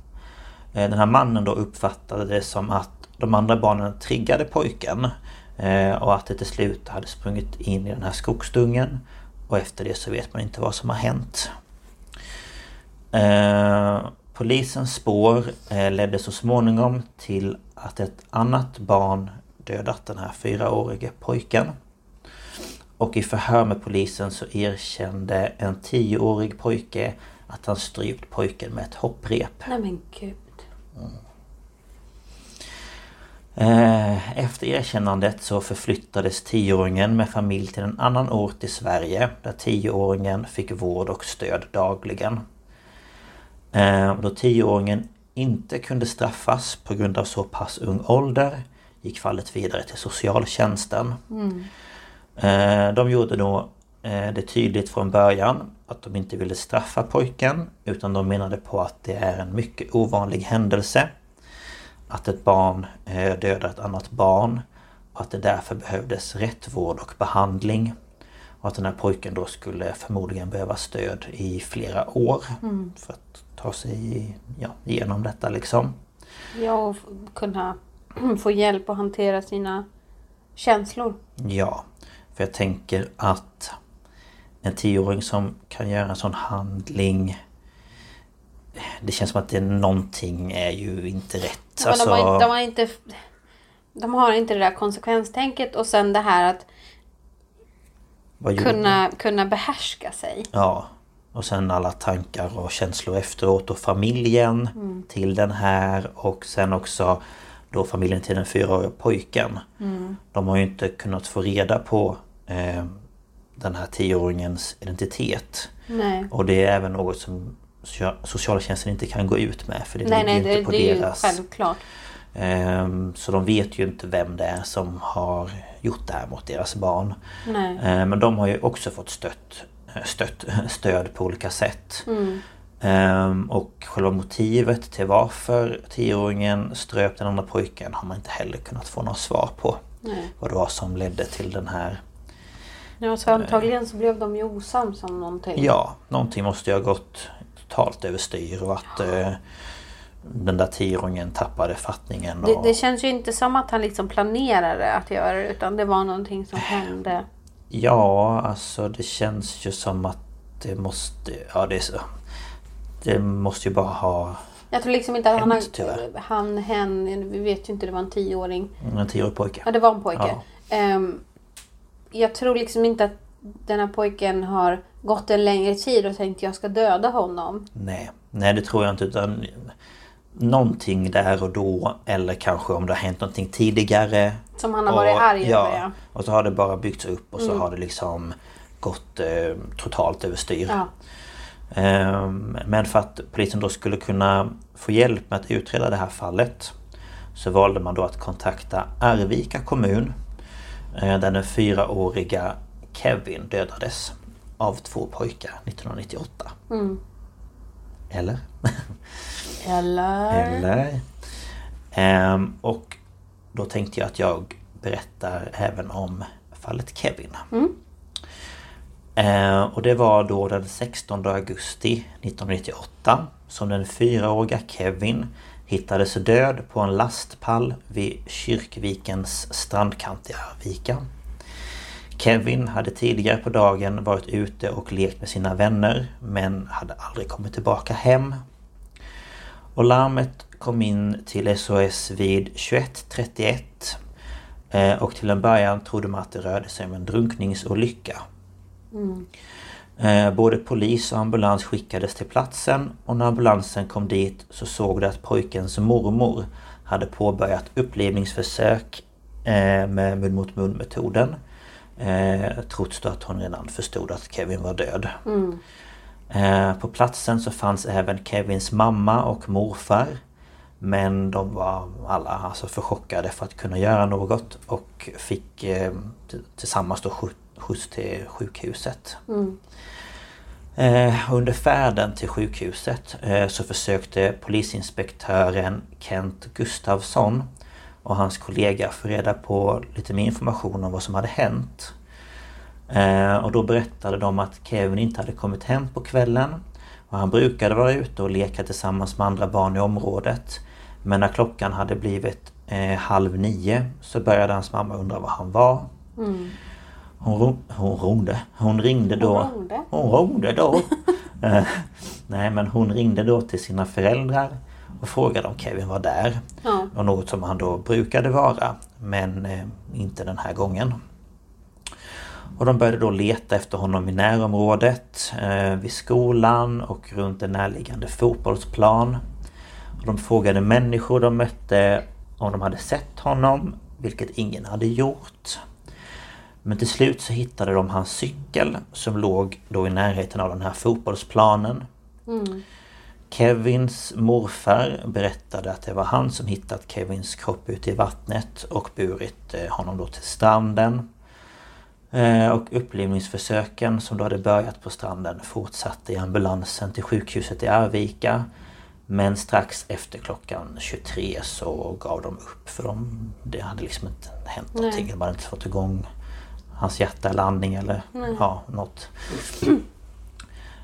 Eh, den här mannen då uppfattade det som att de andra barnen triggade pojken eh, och att det till slut hade sprungit in i den här skogsdungen och efter det så vet man inte vad som har hänt. Eh, polisens spår ledde så småningom till att ett annat barn dödat den här fyraårige pojken. Och i förhör med polisen så erkände en tioårig pojke att han strypt pojken med ett hopprep. Nej men gud. Eh, Efter erkännandet så förflyttades tioåringen med familj till en annan ort i Sverige där tioåringen fick vård och stöd dagligen. Eh, Då tioåringen inte kunde straffas på grund av så pass ung ålder gick fallet vidare till socialtjänsten. Eh, De gjorde då eh, det tydligt från början att de inte ville straffa pojken utan de menade på att det är en mycket ovanlig händelse att ett barn eh, dödar ett annat barn och att det därför behövdes rätt vård och behandling. Och att den här pojken då skulle förmodligen behöva stöd i flera år för att ta sig ja, igenom detta liksom. Ja, och kunna få hjälp att hantera sina känslor. Ja, för jag tänker att en tioåring som kan göra en sån handling Det känns som att det är någonting är ju inte rätt. Ja, men de, har, inte- de, har inte, de har inte det där konsekvenstänket och sen det här att vad gjorde- kunna, kunna behärska sig. Ja. Och sen alla tankar och känslor efteråt och familjen till den här och sen också då familjen till den fyraåriga pojken. De har ju inte kunnat få reda på eh, den här tioåringens identitet. Nej, Och det är även något som socia- socialtjänsten inte kan gå ut med för det nej, ligger nej det, inte på det är ju deras... självklart. Ehm, Så de vet ju inte vem det är som har gjort det här mot deras barn. Nej. Ehm, Men de har ju också fått stött, stött, stöd på olika sätt. Mm. Ehm, Och själva motivet till varför tioåringen ströp den andra pojken har man inte heller kunnat få något svar på. Nej. Vad det var som ledde till den här... Ja, så antagligen så blev de ju osams om någonting. Ja, någonting måste ju ha gått totalt överstyr och att eh, den där tioåringen tappade fattningen. Det, Och... det känns ju inte som att han liksom planerade att göra det utan det var någonting som hände. Ja, alltså det känns ju som att det måste... Ja, det är så... Det måste ju bara ha Jag tror liksom inte att han, tyvärr. han, hen, vi vet ju inte, det var en tioåring. en tioårig pojke. Ja, det var en pojke. Ja. Ehm, jag tror liksom inte att den här pojken har gått en längre tid och tänkt jag ska döda honom. Nej, nej det tror jag inte utan Någonting där och då eller kanske om det har hänt någonting tidigare Som han har varit arg ja, över ja. Och så har det bara byggts upp och så Mm. har det liksom gått eh, totalt överstyr. Ja. Ehm, Men för att polisen då skulle kunna få hjälp med att utreda det här fallet så valde man då att kontakta Arvika kommun där den fyraåriga Kevin dödades av två pojkar 1998. Mm. Eller? Eller? Eller? Ehm, och då tänkte jag att jag berättar även om fallet Kevin. Ehm, och det var då den 16 augusti 1998 som den fyraåriga Kevin hittades död på en lastpall vid Kyrkvikens strandkant i Arvika. Kevin hade tidigare på dagen varit ute och lekt med sina vänner men hade aldrig kommit tillbaka hem. Och larmet kom in till SOS vid 21.31 eh, och till en början trodde man att det rörde sig om en drunkningsolycka. Mm. Både polis och ambulans skickades till platsen och när ambulansen kom dit så såg de att pojkens mormor hade påbörjat upplivningsförsök eh, med mun mot mun metoden. Eh, trots då att hon redan förstod att Kevin var död. Eh, På platsen så fanns även Kevins mamma och morfar. Men de var alla alltså för chockade för att kunna göra något och fick eh, tillsammans då skjuts till sjukhuset. Eh, Eh, under färden till sjukhuset eh, så försökte polisinspektören Kent Gustavsson och hans kollega få reda på lite mer information om vad som hade hänt. Eh, och då berättade de att Kevin inte hade kommit hem på kvällen. Och han brukade vara ute och leka tillsammans med andra barn i området. Men när klockan hade blivit eh, halv nio så började hans mamma undra var han var. Mm. Hon, ro- hon ringde. Hon ringde då. Hon ringde? Hon ringde då. Eh, Nej men hon ringde då till sina föräldrar och frågade om Kevin var där. Ja. Och något som han då brukade vara. Men eh, inte den här gången. Och de började då leta efter honom i närområdet. Eh, vid skolan och runt en närliggande fotbollsplan. Och de frågade människor de mötte om de hade sett honom. Vilket ingen hade gjort. Men till slut så hittade de hans cykel som låg då i närheten av den här fotbollsplanen. Kevins morfar berättade att det var han som hittat Kevins kropp ute i vattnet och burit eh, honom då till stranden. Eh, Och upplivningsförsöken som då hade börjat på stranden fortsatte i ambulansen till sjukhuset i Arvika. Men strax efter klockan 23 så gav de upp för de, det hade liksom inte hänt någonting. De hade inte fått igång hans hjärta eller andning eller ja, något.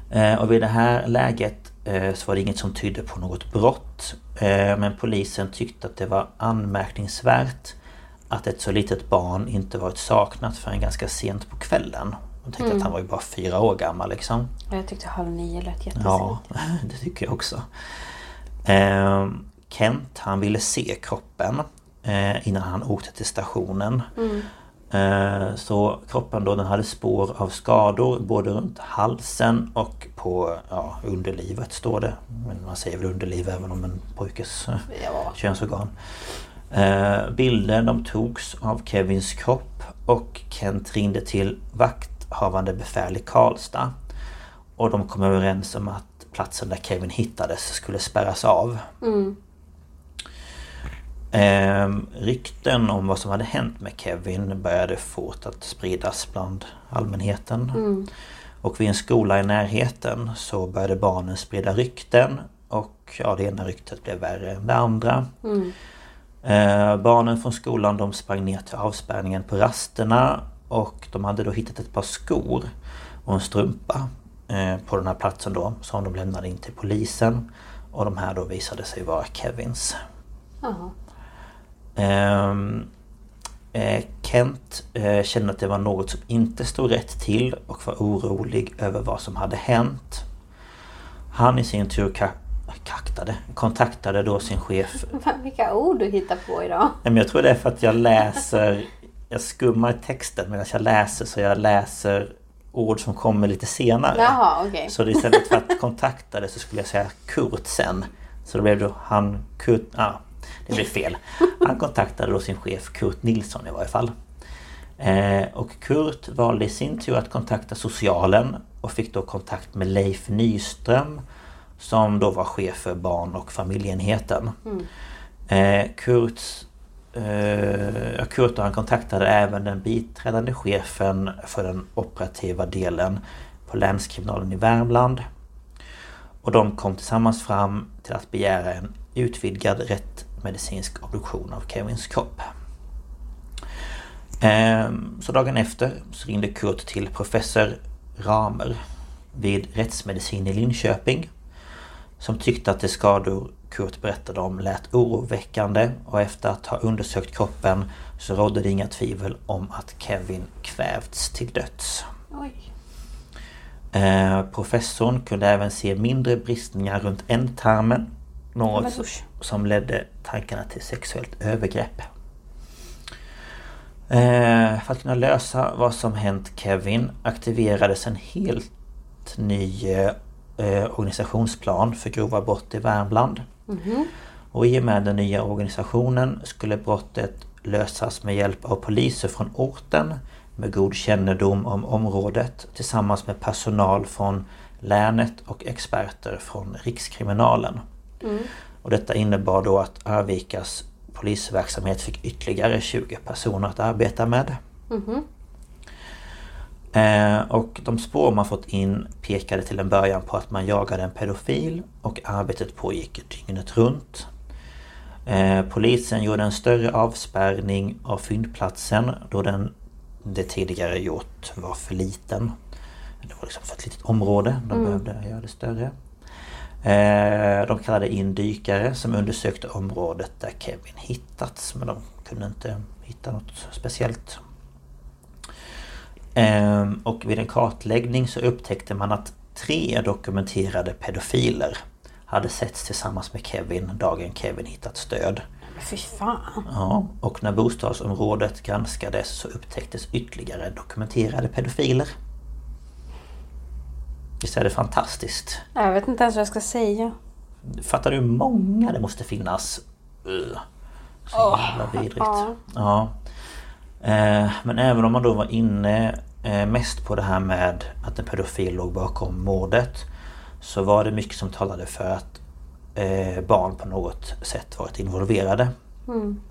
Eh, och vid det här läget eh, så var det inget som tydde på något brott. Eh, men polisen tyckte att det var anmärkningsvärt att ett så litet barn inte varit saknat förrän ganska sent på kvällen. De tänkte att han var ju bara fyra år gammal liksom. Jag tyckte halv nio lät jättesent. Ja, det tycker jag också. Eh, Kent han ville se kroppen eh, innan han åkte till stationen. Eh, så kroppen då den hade spår av skador både runt halsen och på ja, underlivet står det. Men man säger väl underliv även om en pojkes eh, Ja. könsorgan. Eh, bilder de togs av Kevins kropp och Kent ringde till vakthavande befäl i Karlstad. Och de kom överens om att platsen där Kevin hittades skulle spärras av. Ehm, rykten om vad som hade hänt med Kevin började fort att spridas bland allmänheten. Och vid en skola i närheten så började barnen sprida rykten och ja, det ena ryktet blev värre än det andra. Eh, barnen från skolan de sprang ner till avspärrningen på rasterna och de hade då hittat ett par skor och en strumpa eh, på den här platsen då som de lämnade in till polisen. Och de här då visade sig vara Kevins. Jaha. Ehm, eh, Kent eh, kände att det var något som inte stod rätt till och var orolig över vad som hade hänt. Han i sin tur ka- kaktade, kontaktade då sin chef Vilka ord du hittar på idag. Jag tror det är för att jag läser Jag skummar texten medan jag läser så jag läser ord som kommer lite senare. Jaha, okej. Så istället för att kontakta det så skulle jag säga Kurt sen. Så då blev det han Kurt, ja, det blev fel. Han kontaktade då sin chef Kurt Nilsson i varje fall. Eh, och Kurt valde i sin tur att kontakta socialen och fick då kontakt med Leif Nyström som då var chef för barn och familjeenheten. Mm. Eh, Kurts, eh, Kurt och han kontaktade även den biträdande chefen för den operativa delen på länskriminalen i Värmland. Och de kom tillsammans fram till att begära en utvidgad rättmedicinsk obduktion av Kevins kropp. Ehm, så dagen efter så ringde Kurt till professor Ramer vid rättsmedicin i Linköping som tyckte att de skador Kurt berättade om lät oroväckande och efter att ha undersökt kroppen så rådde det inga tvivel om att Kevin kvävts till döds. Eh, professorn kunde även se mindre bristningar runt ändtarmen. Något som ledde tankarna till sexuellt övergrepp. Eh, för att kunna lösa vad som hänt Kevin aktiverades en helt ny eh, organisationsplan för grova brott i Värmland. Mm -hmm. Och i och med den nya organisationen skulle brottet lösas med hjälp av poliser från orten med god kännedom om området tillsammans med personal från länet och experter från Rikskriminalen. Mm. Och detta innebar då att Arvikas polisverksamhet fick ytterligare 20 personer att arbeta med. Mm. Eh, och de spår man fått in pekade till en början på att man jagade en pedofil och arbetet pågick dygnet runt. Eh, polisen gjorde en större avspärrning av fyndplatsen då den det tidigare gjort var för liten. Det var liksom för ett litet område, de mm. behövde göra det större. Eh, de kallade in dykare som undersökte området där Kevin hittats men de kunde inte hitta något speciellt. Eh, och vid en kartläggning så upptäckte man att tre dokumenterade pedofiler hade setts tillsammans med Kevin dagen Kevin hittat stöd. Fy fan! Ja, och när bostadsområdet granskades så upptäcktes ytterligare dokumenterade pedofiler. Visst är det fantastiskt? Jag vet inte ens vad jag ska säga. Fattar du hur många det måste finnas? Så oh, jävla vidrigt. Oh. Ja. Eh, men även om man då var inne eh, mest på det här med att en pedofil låg bakom mordet så var det mycket som talade för att eh, barn på något sätt varit involverade. Mm.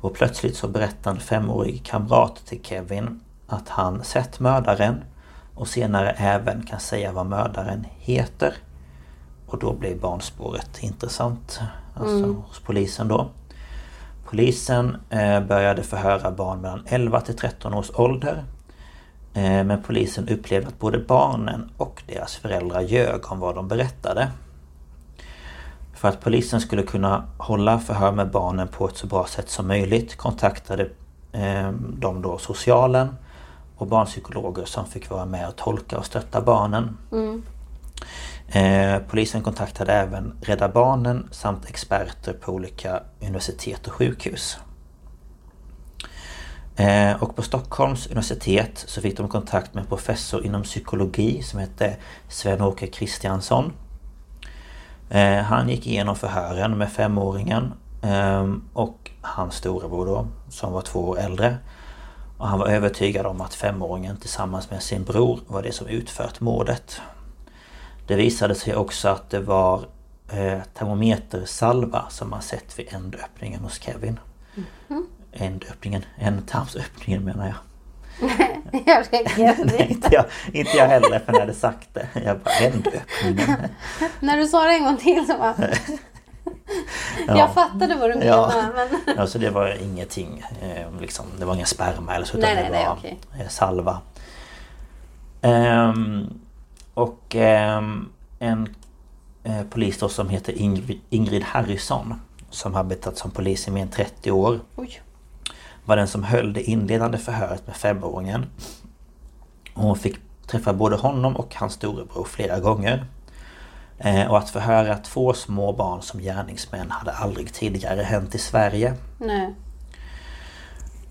Och plötsligt så berättar en femårig kamrat till Kevin att han sett mördaren och senare även kan säga vad mördaren heter. Och då blir barnspåret intressant. Alltså mm. hos polisen då. Polisen eh, började förhöra barn mellan 11 till 13 års ålder. Eh, men polisen upplevde att både barnen och deras föräldrar ljög om vad de berättade. För att polisen skulle kunna hålla förhör med barnen på ett så bra sätt som möjligt kontaktade eh, de då socialen och barnpsykologer som fick vara med och tolka och stötta barnen. Mm. Eh, polisen kontaktade även Rädda Barnen samt experter på olika universitet och sjukhus. Eh, och på Stockholms universitet så fick de kontakt med en professor inom psykologi som hette Sven-Åke Kristiansson. Eh, han gick igenom förhören med femåringen ehm, och hans storebror då, som var två år äldre. Och han var övertygad om att femåringen tillsammans med sin bror var det som utfört mordet. Det visade sig också att det var eh, termometersalva som man sett vid ändöppningen hos Kevin. Mm. Ändöppningen, ändtarmsöppningen menar jag. jag reagerade inte jag, inte jag heller för när jag hade sagt det. Jag bara, ändöppningen. när du sa det en gång till så bara... ja. Jag fattade vad du menade. Ja. Men... alltså det var ingenting, eh, liksom, det var ingen sperma eller så utan nej, det nej, var nej, okay. salva. Um, och um, en uh, polis då som heter Ingrid, Ingrid Harrison som har arbetat som polis i mer än 30 år. Oj var den som höll det inledande förhöret med femåringen. hon fick träffa både honom och hans storebror flera gånger. Eh, och att förhöra två små barn som gärningsmän hade aldrig tidigare hänt i Sverige. Nej.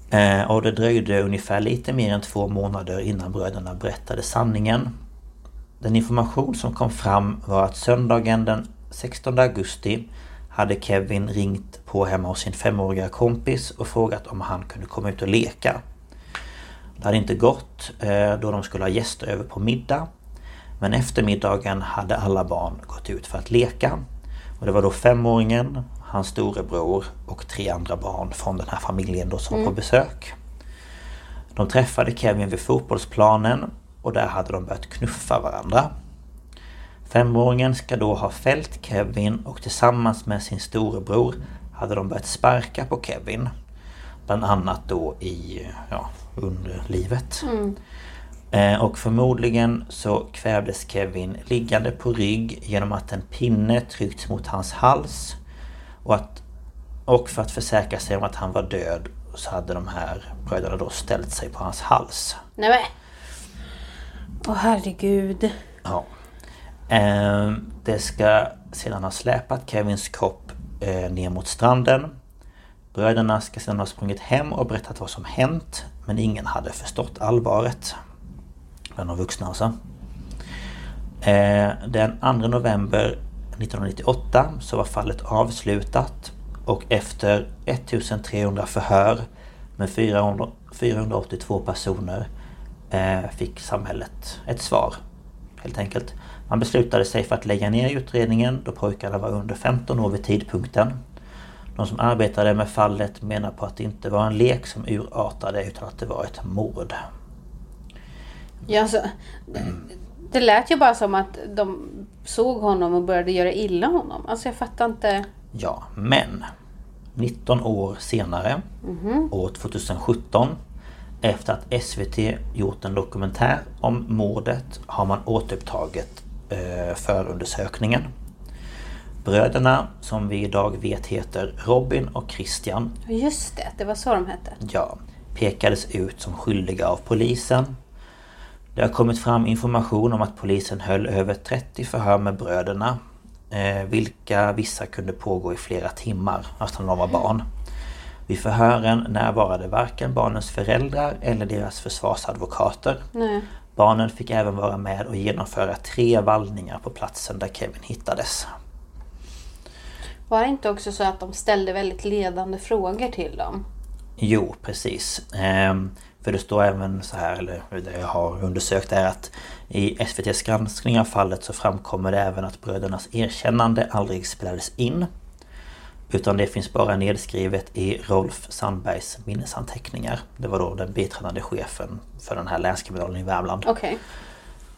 Eh, och det dröjde ungefär lite mer än två månader innan bröderna berättade sanningen. Den information som kom fram var att söndagen den 16 augusti hade Kevin ringt på hemma hos sin femåriga kompis och frågat om han kunde komma ut och leka. Det hade inte gått eh, då de skulle ha gäster över på middag. Men efter middagen hade alla barn gått ut för att leka. Och det var då femåringen, hans storebror och tre andra barn från den här familjen då som var på besök. De träffade Kevin vid fotbollsplanen och där hade de börjat knuffa varandra. Femåringen ska då ha fällt Kevin och tillsammans med sin storebror hade de börjat sparka på Kevin. Bland annat då i ja, underlivet. Eh, och förmodligen så kvävdes Kevin liggande på rygg genom att en pinne tryckts mot hans hals. Och, att, och för att försäkra sig om att han var död så hade de här bröderna då ställt sig på hans hals. Nej. Åh herregud. Ja. Eh, det ska sedan ha släpat Kevins kropp eh, ner mot stranden. Bröderna ska sedan ha sprungit hem och berättat vad som hänt. Men ingen hade förstått allvaret. Bland de vuxna alltså. Den 2 november 1998 så var fallet avslutat. Och efter 1300 förhör med 482 personer eh, fick samhället ett svar. Helt enkelt. Man beslutade sig för att lägga ner utredningen då pojkarna var under 15 år vid tidpunkten. De som arbetade med fallet menar på att det inte var en lek som urartade utan att det var ett mord. Ja, alltså, det lät ju bara som att de såg honom och började göra illa honom. Alltså jag fattar inte. Ja, men 19 år senare, år 2017 efter att SVT gjort en dokumentär om mordet har man återupptagit eh, förundersökningen. Bröderna, som vi idag vet heter Robin och Christian, Just det, det var så de hette. ja, pekades ut som skyldiga av polisen. Det har kommit fram information om att polisen höll över 30 förhör med bröderna. Eh, vilka vissa kunde pågå i flera timmar, när de var barn. Vid förhören närvarade varken barnens föräldrar eller deras försvarsadvokater. Nej. Barnen fick även vara med och genomföra tre vallningar på platsen där Kevin hittades. Var det inte också så att de ställde väldigt ledande frågor till dem? Jo, precis. För det står även så här, eller det jag har undersökt är att i SVTs granskning av fallet så framkommer det även att brödernas erkännande aldrig spelades in. Utan det finns bara nedskrivet i Rolf Sandbergs minnesanteckningar. Det var då den biträdande chefen för den här länskriminalen i Värmland. Okej.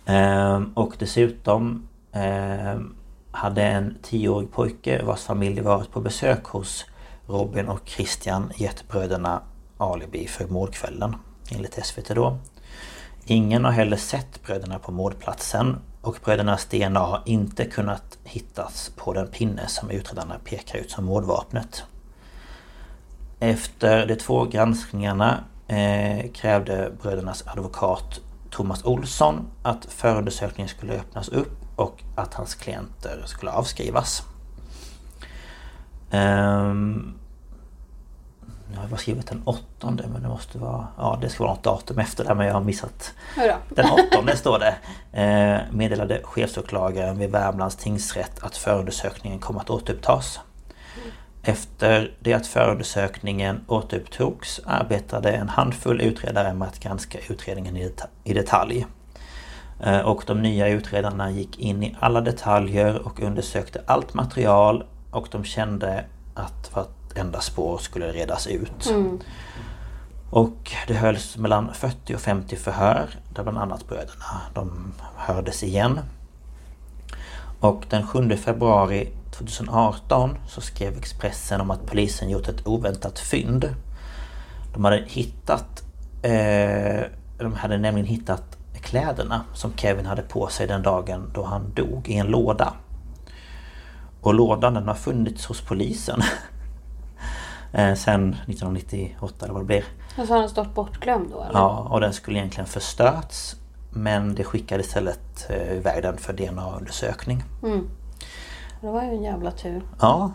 Ehm, och dessutom ehm, hade en tioårig pojke vars familj varit på besök hos Robin och Christian gett bröderna alibi för mordkvällen. Enligt SVT då. Ingen har heller sett bröderna på mordplatsen och brödernas DNA har inte kunnat hittas på den pinne som utredarna pekar ut som mordvapnet. Efter de två granskningarna eh, krävde brödernas advokat Thomas Olsson att förundersökningen skulle öppnas upp och att hans klienter skulle avskrivas. Ehm, jag har bara skrivit den åttonde men det måste vara... Ja det ska vara något datum efter det men jag har missat. Den åttonde står det. Eh, meddelade chefsåklagaren vid Värmlands tingsrätt att förundersökningen kommer att återupptas. Efter det att förundersökningen återupptogs arbetade en handfull utredare med att granska utredningen i det- i detalj. Eh, Och de nya utredarna gick in i alla detaljer och undersökte allt material och de kände att vartenda spår skulle redas ut. Och det hölls mellan 40 och 50 förhör där bland annat bröderna de hördes igen. Och den 7 februari 2018 så skrev Expressen om att polisen gjort ett oväntat fynd. De hade hittat... Eh, de hade nämligen hittat kläderna som Kevin hade på sig den dagen då han dog i en låda. Och lådan den har funnits hos polisen. eh, sen 1998 eller vad det blir. Alltså har han stått bortglömd då eller? Ja, och den skulle egentligen förstörts. Men det skickade istället eh, iväg den för DNA-undersökning. Det var ju en jävla tur. Ja.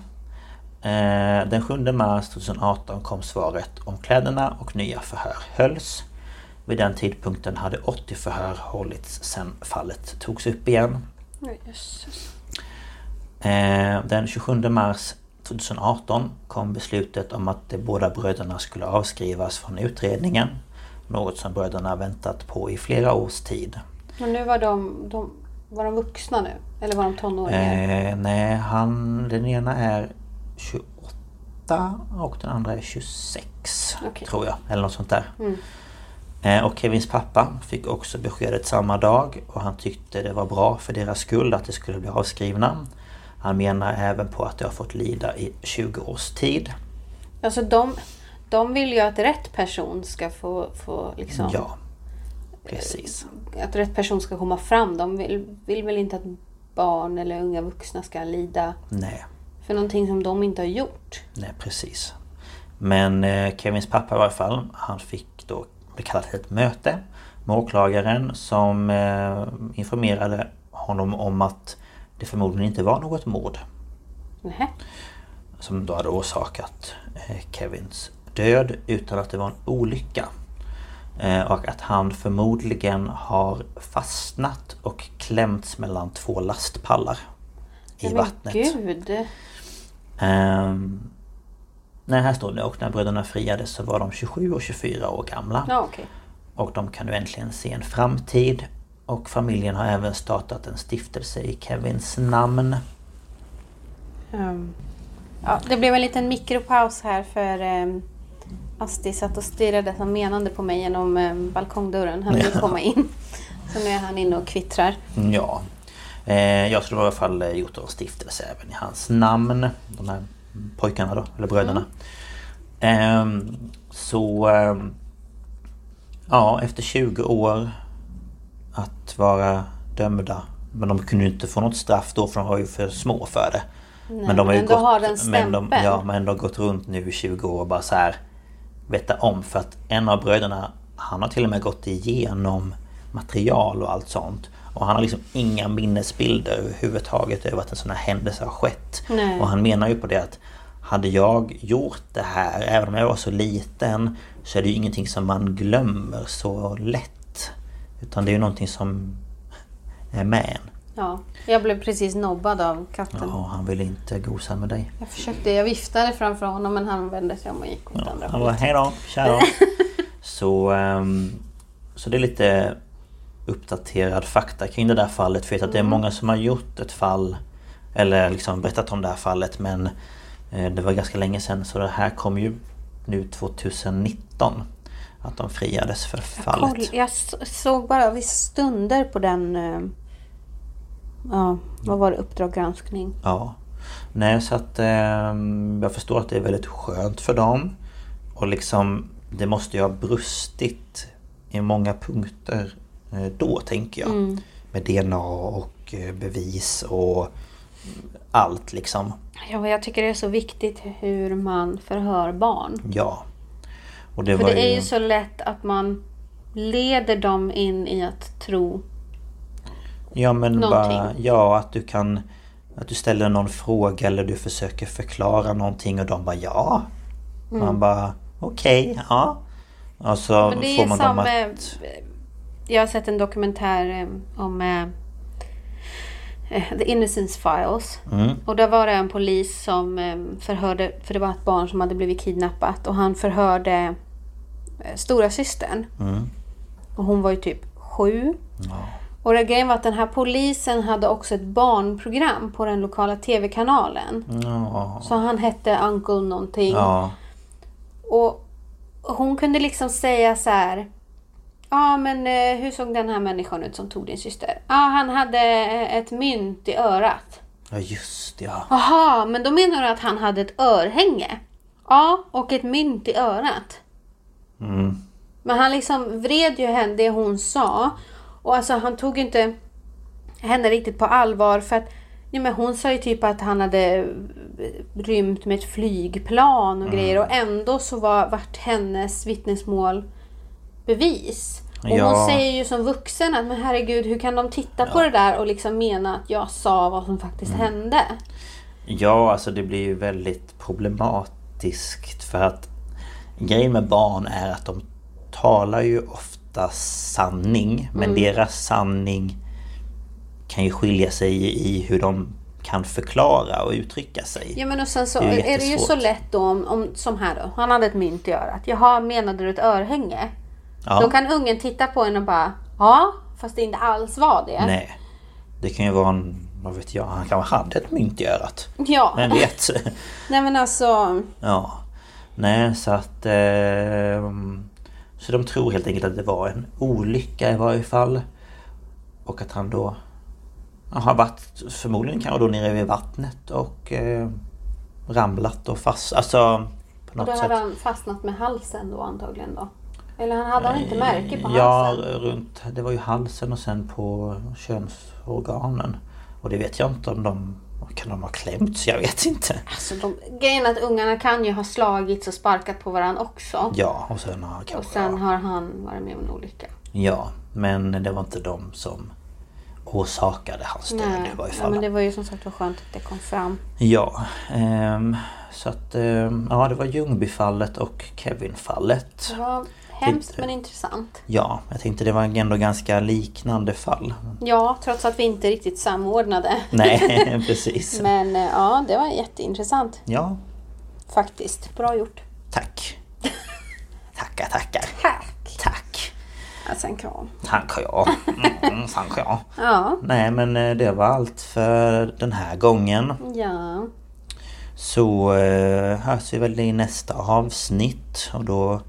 Eh, Den 7 mars 2018 kom svaret om kläderna och nya förhör hölls. Vid den tidpunkten hade 80 förhör hållits sedan fallet togs upp igen. Jösses. Eh, Den 27 mars 2018 kom beslutet om att de båda bröderna skulle avskrivas från utredningen. Något som bröderna väntat på i flera års tid. Men nu var de, de, var de vuxna nu? Eller var de tonåringar? Eh, nej, han, den ena är 28 och den andra är 26 Okej. tror jag. Eller något sånt där. Eh, och Kevins pappa fick också beskedet samma dag och han tyckte det var bra för deras skull att de skulle bli avskrivna. Han menar även på att de har fått lida i 20 års tid. Alltså de, de vill ju att rätt person ska få, få liksom... Ja, precis. Att rätt person ska komma fram. De vill, vill väl inte att barn eller unga vuxna ska lida Nej, för någonting som de inte har gjort. nej precis. Men eh, Kevins pappa i varje fall, han fick då bli kallad till ett möte med åklagaren som eh, informerade honom om att det förmodligen inte var något mord Nähä. som då hade orsakat eh, Kevins död utan att det var en olycka. Eh, och att han förmodligen har fastnat och klämts mellan två lastpallar i men vattnet. gud. Ehm, nej, här står det och när bröderna friades så var de 27 och 24 år gamla. Ja, okej. Och de kan nu äntligen se en framtid. Och familjen har även startat en stiftelse i Kevins namn. Ehm, ja, det blev en liten mikropaus här för um, Asti satt och stirrade som menande på mig genom um, balkongdörren. Han ville komma in. Så nu är han inne och kvittrar. Ja. Eh, jag skulle i alla fall eh, gjort en stiftelse även i hans namn. De här pojkarna då, eller bröderna. Ehm, så... ehm, ja, efter 20 år att vara dömda. Men de kunde ju inte få något straff då för de var ju för små för det. men de har ju men gått, har den men de. Ja, men de har gått runt nu i 20 år och bara så här veta om för att en av bröderna han har till och med gått igenom material och allt sånt. Och han har liksom inga minnesbilder överhuvudtaget över att en sån här händelse har skett. Nej. Och han menar ju på det att hade jag gjort det här, även om jag var så liten, så är det ju ingenting som man glömmer så lätt. Utan det är ju någonting som är med en. Ja, jag blev precis nobbad av katten. Ja, han vill inte gosa med dig. Jag försökte, jag viftade framför honom men han vände sig om och gick åt Ja, andra han bara hållet. hej då, tja så, ehm, så det är lite uppdaterad fakta kring det där fallet. För jag vet att det är många som har gjort ett fall eller liksom berättat om det här fallet men eh, det var ganska länge sedan så det här kom ju nu 2019 att de friades för fallet. Jag s- såg bara vissa stunder på den... eh, Ja, vad var det? Uppdrag granskning. Ja. Nej så att ehm, jag förstår att det är väldigt skönt för dem. Och liksom det måste ju ha brustit i många punkter eh, då tänker jag. Med DNA och eh, bevis och allt liksom. Ja, jag tycker det är så viktigt hur man förhör barn. Ja. Och det För var det är ju... så lätt att man leder dem in i att tro. Ja men någonting. bara, ja att du kan Att du ställer någon fråga eller du försöker förklara någonting och de bara ja Man bara okej, ja Och så Mm. Men det får är man som... dem att... Jag har sett en dokumentär eh, om eh, eh, The Innocence Files. Mm. Och där var det en polis som förhörde, för det var ett barn som hade blivit kidnappat. Och han förhörde stora systern. Mm. Och hon var ju typ sju. Och det grejen var att den här polisen hade också ett barnprogram på den lokala tv-kanalen. Ja, Så han hette Uncle någonting. ja, Och hon kunde liksom säga så här. Ja men eh, hur såg den här människan ut som tog din syster? Ja han hade eh, ett mynt i örat. ja just ja. Jaha, men då menar du att han hade ett örhänge? Ja, och ett mynt i örat. Mm. Men han liksom vred ju henne det hon sa. Och alltså han tog inte henne riktigt på allvar för att ja, men hon sa ju typ att han hade eh, rymt med ett flygplan och grejer och ändå så var vart hennes vittnesmål bevis. Och Ja. hon säger ju som vuxen att men herregud hur kan de titta på det där och liksom mena att jag sa vad som faktiskt hände? Ja, alltså det blir ju väldigt problematiskt för att grejen med barn är att de talar ju ofta sanning men deras sanning kan ju skilja sig i hur de kan förklara och uttrycka sig. Ja men och sen så Det är är, det ju så lätt då om, om, som här då. Han hade ett mynt i örat. Jaha, menade du ett örhänge? Ja. Då kan ungen titta på en och bara ja, fast det inte alls var det. Nej. Det kan ju vara en, vad vet jag, han kanske hade ett mynt i örat. Ja. Vem vet? Nej men alltså. ja. Nej, så att... Eh, så de tror helt enkelt att det var en olycka i varje fall. Och att han då ja, har varit förmodligen kanske då nere vid vattnet och eh, ramlat och fast... Alltså på Och något då sätt. hade han fastnat med halsen då antagligen då. Eller han hade han inte märke på Ja, halsen? runt, det var ju halsen och sen på könsorganen. Och det vet jag inte om de... Kan de ha klämts? Jag vet inte. Alltså de, grejen är att ungarna kan ju ha slagits och sparkat på varandra också. Ja, och sen har och kanske... sen har han varit med om en olycka. Ja, men det var inte de som orsakade hans död Nej, i varje ja, fall. men det var ju som sagt var skönt att det kom fram. Ja, ehm, så att... ehm, ja, det var Ljungbyfallet och Kevinfallet. Var hemskt men intressant. Ja, jag tänkte det var ändå ganska liknande fall. Ja, trots att vi inte riktigt samordnade. Nej, precis. Men eh, ja, det var jätteintressant Ja, faktiskt. Bra gjort. tack. Tackar, tackar. Tack! Tack. Alltså en kram. Tackar jag. Mm, tackar jag. Ja, Nej men eh, det var allt för den här gången. ja. Så eh, hörs vi väl i nästa avsnitt och då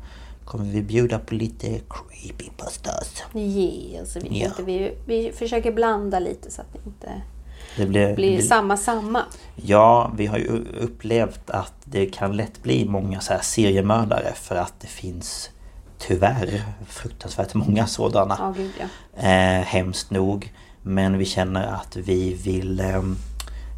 kommer vi bjuda på lite creepypastas. Oss. Vi, Ja. vi, vi försöker blanda lite så att det inte Det blir, blir samma samma. Ja, vi har ju upplevt att det kan lätt bli många så här seriemördare för att det finns tyvärr fruktansvärt många sådana. Ja, gud ja. Eh, hemskt nog. Men vi känner att vi vill eh,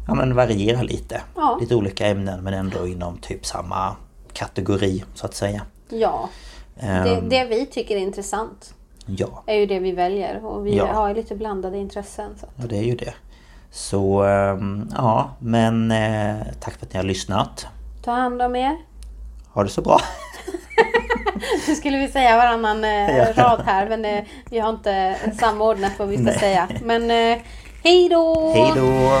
ja, men variera lite. Ja. Lite olika ämnen men ändå inom typ samma kategori så att säga. Ja, det, Ehm, det vi tycker är intressant Ja, är ju det vi väljer. Och vi Ja. har ju lite blandade intressen. Så. ja, det är ju det. Så ehm, ja, men eh, tack för att ni har lyssnat. Ta hand om er. Ha det så bra. Nu skulle vi säga varannan eh, Ja. rad här men eh, vi har inte samordnat vad vi ska Nej. säga. Men eh, hej då! Hej då!